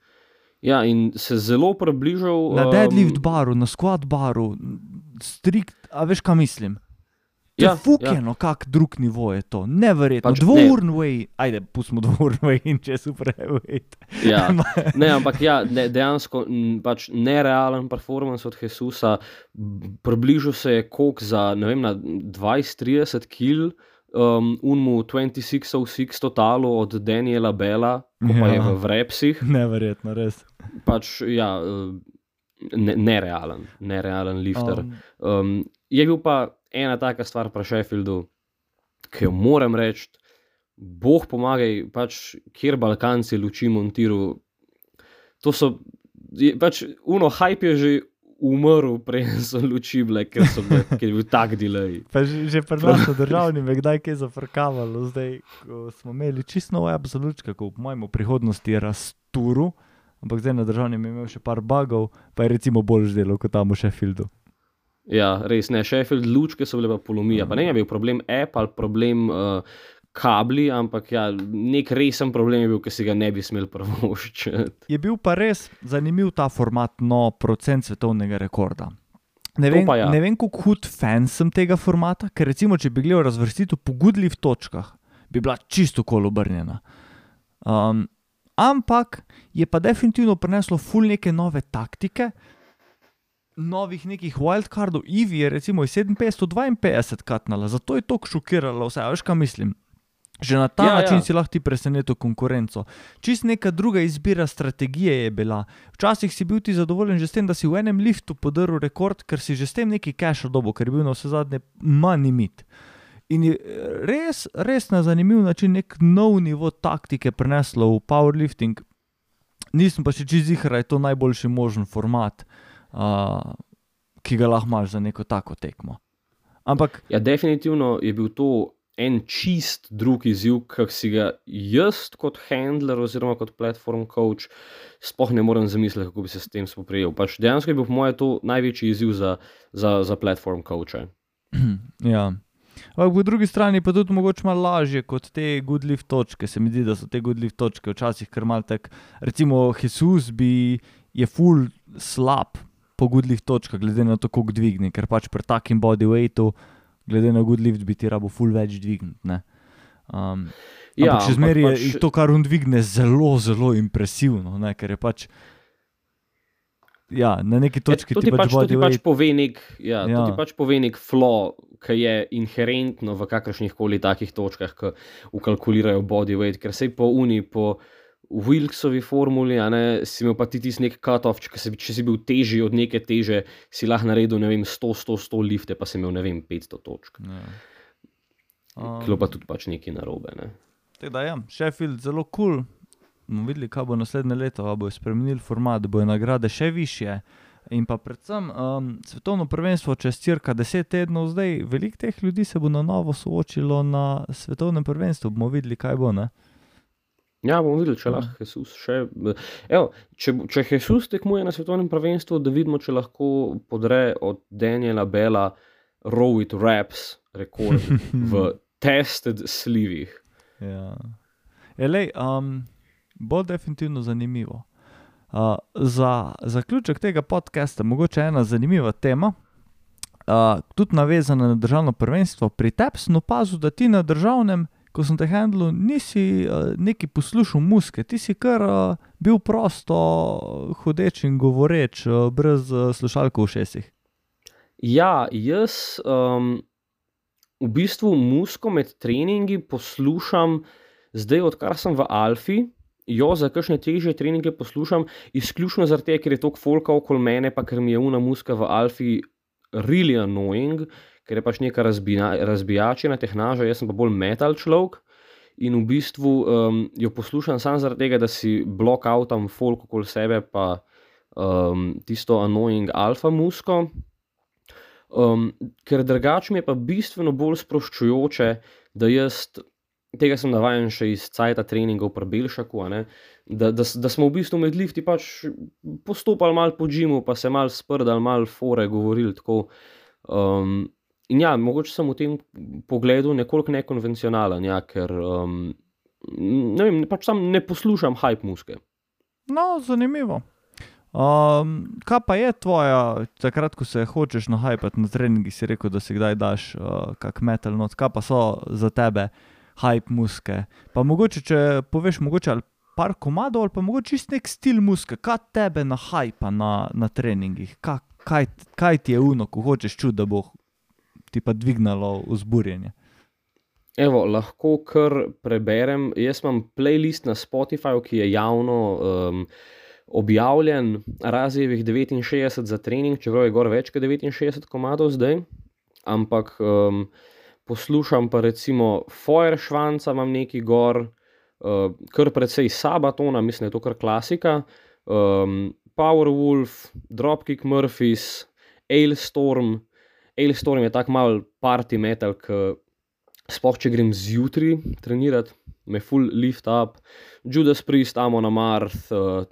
Ja, in se zelo približal. Na um, deadlift baru, na squat baru, strikt, a veš, kaj mislim. Ja, Ja, Fukeno, ja. kak drug nivo je to, neverjetno. Pač Pač, ne. Way, ajde, pustimo dvourn way in če super heavyweight. Ja, ne, ampak ja, ne, dejansko m, pač nerealen performance od Jesusa. b- Približal se je kok za ne vem, na 20-30 kil. Um, unmu 2606 totalu od Daniela Bela, ko pa je Ja. v Vrepsih, Neverjetno, res. pač ja, uh, ne, nerealen, nerealen lifter. Um, Um, je bil pa ena taka stvar pri Sheffieldu, ki jo moram reči, Bog pomagaj, pač, kjer Balkanci luči montiru. To so, je, pač, uno, hype je že umrl, preden so luči bile, ker, so bile, ker je bil tak delay. Pa že, že nas na državni je kdaj kaj zafrkavalo, zdaj smo imeli čisto nove absolutke, ko v mojem v prihodnosti je rasturu, ampak zdaj na državni je imel še par bugov, pa je recimo bolj zdelo kot tam v Sheffieldu. Ja, res ne, Sheffield, lučke so bile pa polomija. Pa ne je bil problem app ali problem uh, kabli, ampak ja, nek resen problem je bil, ki si ga ne bi smel prvoščiti. Je bil pa res zanimiv ta format, no, procent svetovnega rekorda. Ne vem, ja. ne vem kako hud fan sem tega formata, ker recimo, če bi gledal razvrstitev po gudljih točkah, bi bila čisto kol obrnjena. Um, ampak je pa definitivno prineslo ful neke nove taktike, novih nekih wildcardov. Ivi je recimo iz 5752 katnala, zato je to šokiralo vse, veš kaj mislim. Že na ta Ja, ja, način ja. si lahko ti presenetil konkurenco. Čist neka druga izbira strategije je bila. Včasih si bil ti zadovoljen že s tem, da si v enem liftu podaril rekord, ker si že s tem neki cache dobo, ker je bil na vse zadnje manj mit. In je res, res na zanimiv način nek nov nivo taktike preneslo v powerlifting. Nisem pa še čez jih, da je to najboljši možen format, ki ga lahko imaš za neko tako tekmo. Ampak Ja, definitivno je bil to en čist drug izziv, ki si ga jaz kot handler oziroma kot platform coach sploh ne morem zamisliti, kako bi se s tem spoprijel. Pač dejansko je bil po mojem to največji izziv za, za, za platform coache. Ja. Ampak po drugi strani pa tudi mogoče malo lažje kot te good lift točke. Se mi zdi, da so te good lift točke včasih kar mal tak. Recimo Jesus bi je full slab po good lift točkah, glede na to, koliko dvigne, ker pač pri takem bodyweightu, glede na good lift, bi ti rabo full več dvigniti. Um, ja, ampak še zmeraj pač... je to, kar on dvigne, zelo, zelo impresivno, ne? ker je pač. Ja, na neki točki ja, ti pač, pač, pač pove nek, ja, ja. pač pove nek flow, ki je inherentno v kakršnih koli takih točkah, ki ukalkulirajo body weight, ker se po uni, po Wilksovi formuli, ne, si imel pa ti tisti nek cut-off, če, če si bil težji od neke teže, si lahko naredil vem, 100, 100, 100 lifte, pa si imel vem, 500 točk. Ja. Um, Klo pa tudi pač neki narobe. Ne. Teda, ja, Sheffield je zelo kul. Cool bomo videli, kaj bo naslednje leto, ali bojo spremenili format, da bojo nagrade še više. In pa predvsem um, svetovno prvenstvo čez cirka deset tednov, zdaj veliko teh ljudi se bo na novo soočilo na svetovnem prvenstvu. Bomo videli, kaj bo. Ne? Ja, bomo videli, če lahko Jezus še. Evo, če, če Jezus tekmuje na svetovnem prvenstvu, da vidimo, če lahko podre od Daniela Bela Rowit Raps rekord v tested slivih. Ja. Elej, um, bo definitivno zanimivo. Uh, za zaključek tega podcasta, mogoče ena zanimiva tema, uh, tudi navezana na državno prvenstvo. Pri tebi sem opazil, da ti na državnem, ko sem te handlil, nisi uh, neki poslušal muske, ti si kar uh, bil prosto hodeč in govoreč, uh, brez uh, slušalk v šestih. Ja, jaz um, v bistvu musko med treningi poslušam, zdaj odkar sem v Alfi jo za kakšne težje treninge poslušam, izključno zato, ker je to folka okoli mene, pa ker mi je una muska v Alfi really annoying, ker je pač neka razbija, razbijačena tehnaža, jaz sem pa bolj metal človek. In v bistvu um, jo poslušam samo zaradi tega, da si blok avtom folk okoli sebe, pa um, tisto annoying alfa musko. Um, ker drugače mi je pa bistveno bolj sproščujoče, da jaz tega sem navaden še iz Cajta treningov pri Belšaku, da, da, da smo v bistvu med lifti pač postopali malo po džimu, pa se malo sprdali, malo fore govorili. Tako, um, in ja, mogoče sem v tem pogledu nekoliko nekonvencionalen, ja, ker um, ne, vem, pač ne poslušam hype muske. No, zanimivo. Um, kaj pa je tvoja, takrat, ko se hočeš nahajati na treningih, si rekel, da si kdaj daš uh, kak metal not, kaj pa so za tebe? hype muske. Pa mogoče, če poveš, mogoče ali par komadov, ali pa mogoče čist nek stil muske, kaj tebe na hype na, na treningih, kaj, kaj, kaj ti je uno, ko hočeš čuti, da bo ti pa dvignalo vzburjenje. Evo, lahko kar preberem. Jaz imam playlist na Spotifyju, ki je javno um, objavljen, razjevih 69 za trening, čeprav je gor več kot 69 komadov zdaj. Ampak um, poslušam pa recimo Feuerschwanza, imam neki gor, uh, kar precej Sabatona, mislim, da je to kar klasika, um, Powerwolf, Dropkick Murphys, Ailstorm. Ailstorm je tako mal party metal, ki spoh če grem zjutraj trenirati, me full lift up, Judas Priest, Amon Amarth, uh,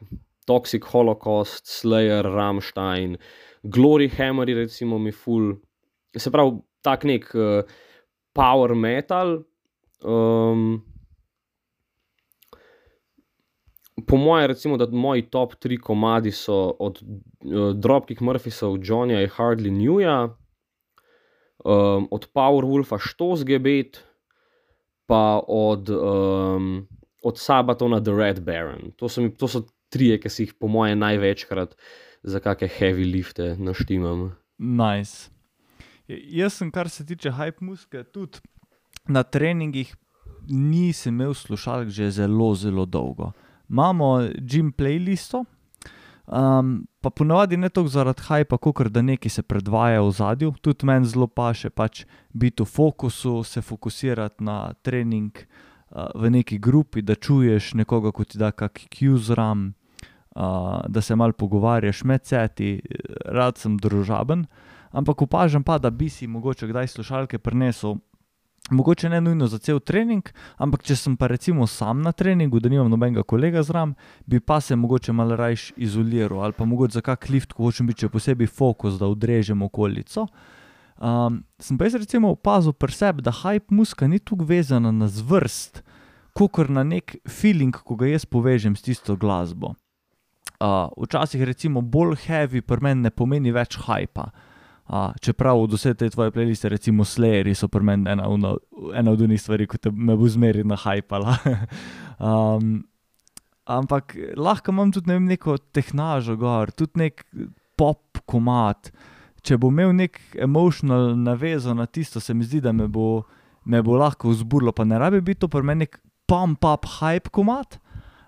Toxic Holocaust, Slayer, Rammstein, Glory Hammer, recimo mi full. Se pravi, tak nek. Uh, power metal. Um, po mojem, recimo, da moji top tri komadi so od uh, Dropkick Murphysov, Johnnyja in Hardly Newja, um, od Powerwolfa Stoßgebet, pa od, um, od Sabatona The Red Baron. To so, mi, to so trije, ki si jih po mojem največkrat za kakšne heavy lifte naštimam. Nice. Jaz sem, kar se tiče hype muske, tudi na treningih nisem imel slušalk že zelo, zelo dolgo. Imamo Jim playlisto, um, pa ponovadi ne toliko zaradi hypa, kot da nekaj se predvaja v zadju. Tudi meni zelo paše pač biti v fokusu, se fokusirati na trening uh, v neki grupi, da čuješ nekoga, kot ti da kakšen Q-zram. Uh, da se malo pogovarjaš med seti, rad sem družaben, ampak opažam pa, da bi si mogoče kdaj slušalke prenesel. Mogoče ne nujno za cel trening, ampak če sem pa recimo sam na treningu, da nimam nobenega kolega zraven, bi pa se mogoče malo raje izoliral ali pa mogoče za kak lift, ko hočem biti še posebej fokus, da odrežem okolico. Um, sem pa jaz recimo opazil pri sebi, da hype muska ni tukaj vezana na zvrst, kot na nek feeling, ko ga jaz povežem s tisto glasbo. Uh, včasih, recimo, bolj heavy pri meni ne pomeni več hajpa. Uh, čeprav od vse te tvoje playliste, recimo Slayeri, so pri meni ena, ena, ena od unih stvari, ki te me bo zmeri na hajpala. um, ampak lahko imam tudi ne vem, neko tehnažo gor, tudi nek pop komat. Če bo imel nek emotional navezo na tisto, se mi zdi, da me bo, me bo lahko vzburilo, pa ne rabi biti to pri meni nek pump-up hype komat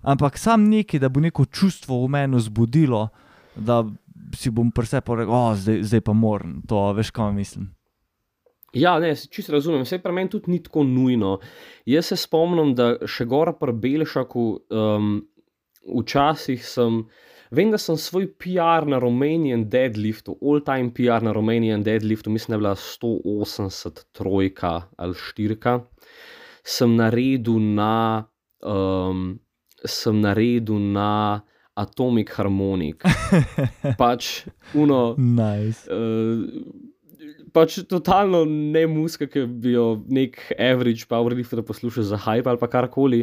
ampak sam neki, da bo neko čustvo v meni zbudilo, da si bom prse povedal, oh, zdaj, zdaj pa moram to, veš, kaj mislim. Ja, ne, čisto razumem, vse pri meni tudi ni tako nujno. Jaz se spomnim, da še gora pri Belšaku, um, včasih sem, vem, da sem svoj PR na Romanian deadliftu, all time PR na Romanian deadliftu, mislim, da je bila 180 trojka ali štirka, sem naredil na um, sem naredil na Atomic Harmonic. pač, uno. Nice. Uh, pač totalno ne muska, ki bi jo nek average powerlifter poslušal za hype ali karkoli.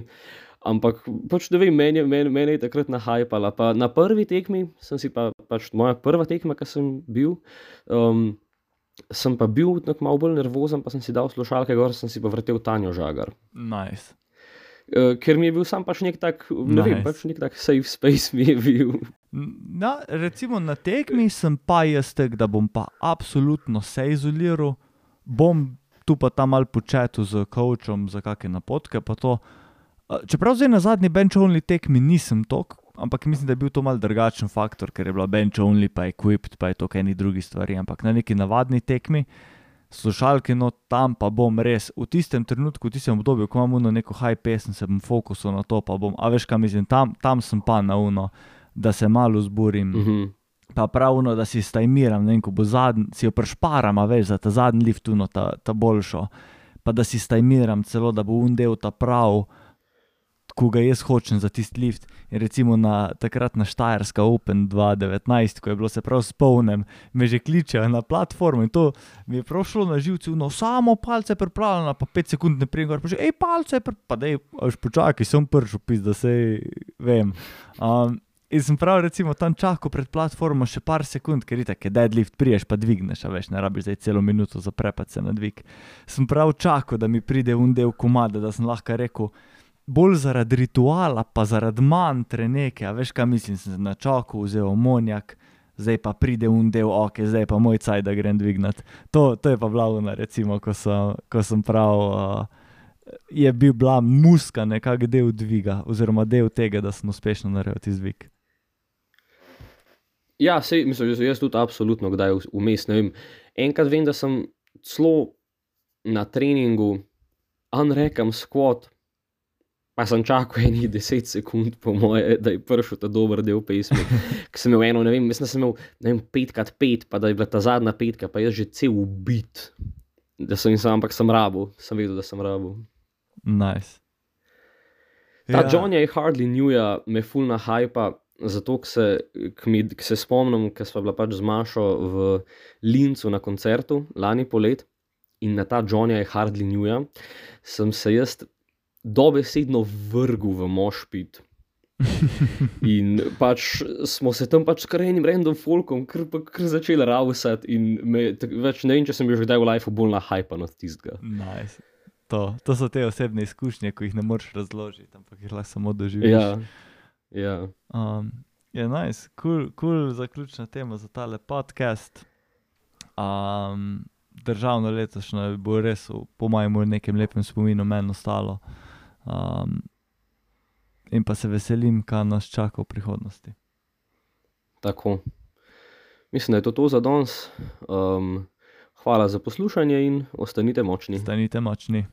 Ampak, pač, da vem, meni, meni, meni je takrat na hype. Na prvi tekmi, sem si pa, pač moja prva tekma, ki sem bil, um, sem pa bil malo bolj nervozen, pa sem si dal slušalke, gor sem si pa vrtel Tanjo žagar. Nice. Uh, ker mi je bil sam pač nek tak, ne nice. vem, pač nek tak safe space mi je bil. Na, recimo na tekmi sem pa jaz tek, da bom pa absolutno se izoliral, bom tu pa tam mal početil z coachom za kakšne napotke. Čeprav zdaj na zadnji bench-only tekmi nisem tok, ampak mislim, da je bil to mal drugačen faktor, ker je bila bench-only, pa equipped, pa je to kaj ni drugi stvari, ampak na neki navadni tekmi slušalke, no tam pa bom res v tistem trenutku, v tistem obdobju, ko imam neko high pesem, se bom fokusil na to, pa bom, a veš, kaj mislim, tam, tam sem pa na uno, da se malo zburim. Mm -hmm. Pa pravno, da si stajmiram, ne vem, ko bo zadnji, si jo prešparam, veš, za ta zadnji lift, no, ta, ta boljšo. Pa da si stajmiram celo, da bo undel ta prav ko ga jaz hočem za tisti lift. In recimo na takrat na Štajerska Open 2019, ko je bilo se prav spomnim, me že kličejo na platformo in to mi je prav šlo na živce, no samo palce pripravljeno, pa pet sekund ne prej, pa že, hej, palce, pa da je, až počakaj, sem pršel, pis, da se vem. Um, In sem prav, recimo, tam čakal pred platformo še par sekund, ker je tako, deadlift priješ, pa dvigneš, a veš, ne rabiš zdaj celo minuto za prepad se na dvig. Sem prav čakal, da mi pride un del komada, da sem lahko rekel, bolj zaradi rituala, pa zaradi mantre nekaj, veš, kaj mislim, sem na čoku vzel monjak, zdaj pa pride un del, ok, zdaj pa moj caj, da grem dvignati. To, to je pa blavno, recimo, ko sem, ko sem prav. Je bil bila muska nekako del dviga, oziroma del tega, da sem uspešno naredil ti zvik. Ja, sej, mislim, sem jaz tudi absolutno kdaj vmes. Enkrat vem, da sem celo na treningu, unrekam squat, Pa sem čakal eni 10 sekund, po moje, da je prišel ta dober del pesmi. Ker sem imel eno, ne vem, mislim, da sem imel vem, 5x5, pa da je bila ta zadnja petka, pa jaz že cel ubit. Da sem jim sam, ampak sem rabu, sem vedel, da sem rabu. Nice. Ta ja. John je hardly new, ja, me fulna hypa. Zato, se, se spomnim, ker smo bila pač z Mašo v Lincu na koncertu lani polet in na ta John je hardly new, sem se jaz dobesedno vrgel v mošpit. in pač smo se tam pač kar enim random folkom, kar, kar začeli rausati. In me, tak, več ne vem, če sem bil že kdaj v lifeu bolj na hype od tistega. Nice. To, to so te osebne izkušnje, ki jih ne moreš razložiti, ampak jih lahko samo doživiš. Ja, ja. Um, je nice, kul, cool, cool zaključna tema za tale podcast. Um, državno letošnje bo res, po mojem, v nekem lepem spominu meni ostalo. Um, in pa se veselim, kaj nas čaka v prihodnosti. Tako. Mislim, da je to, to za danes. Um, hvala za poslušanje in ostanite močni. Ostanite močni.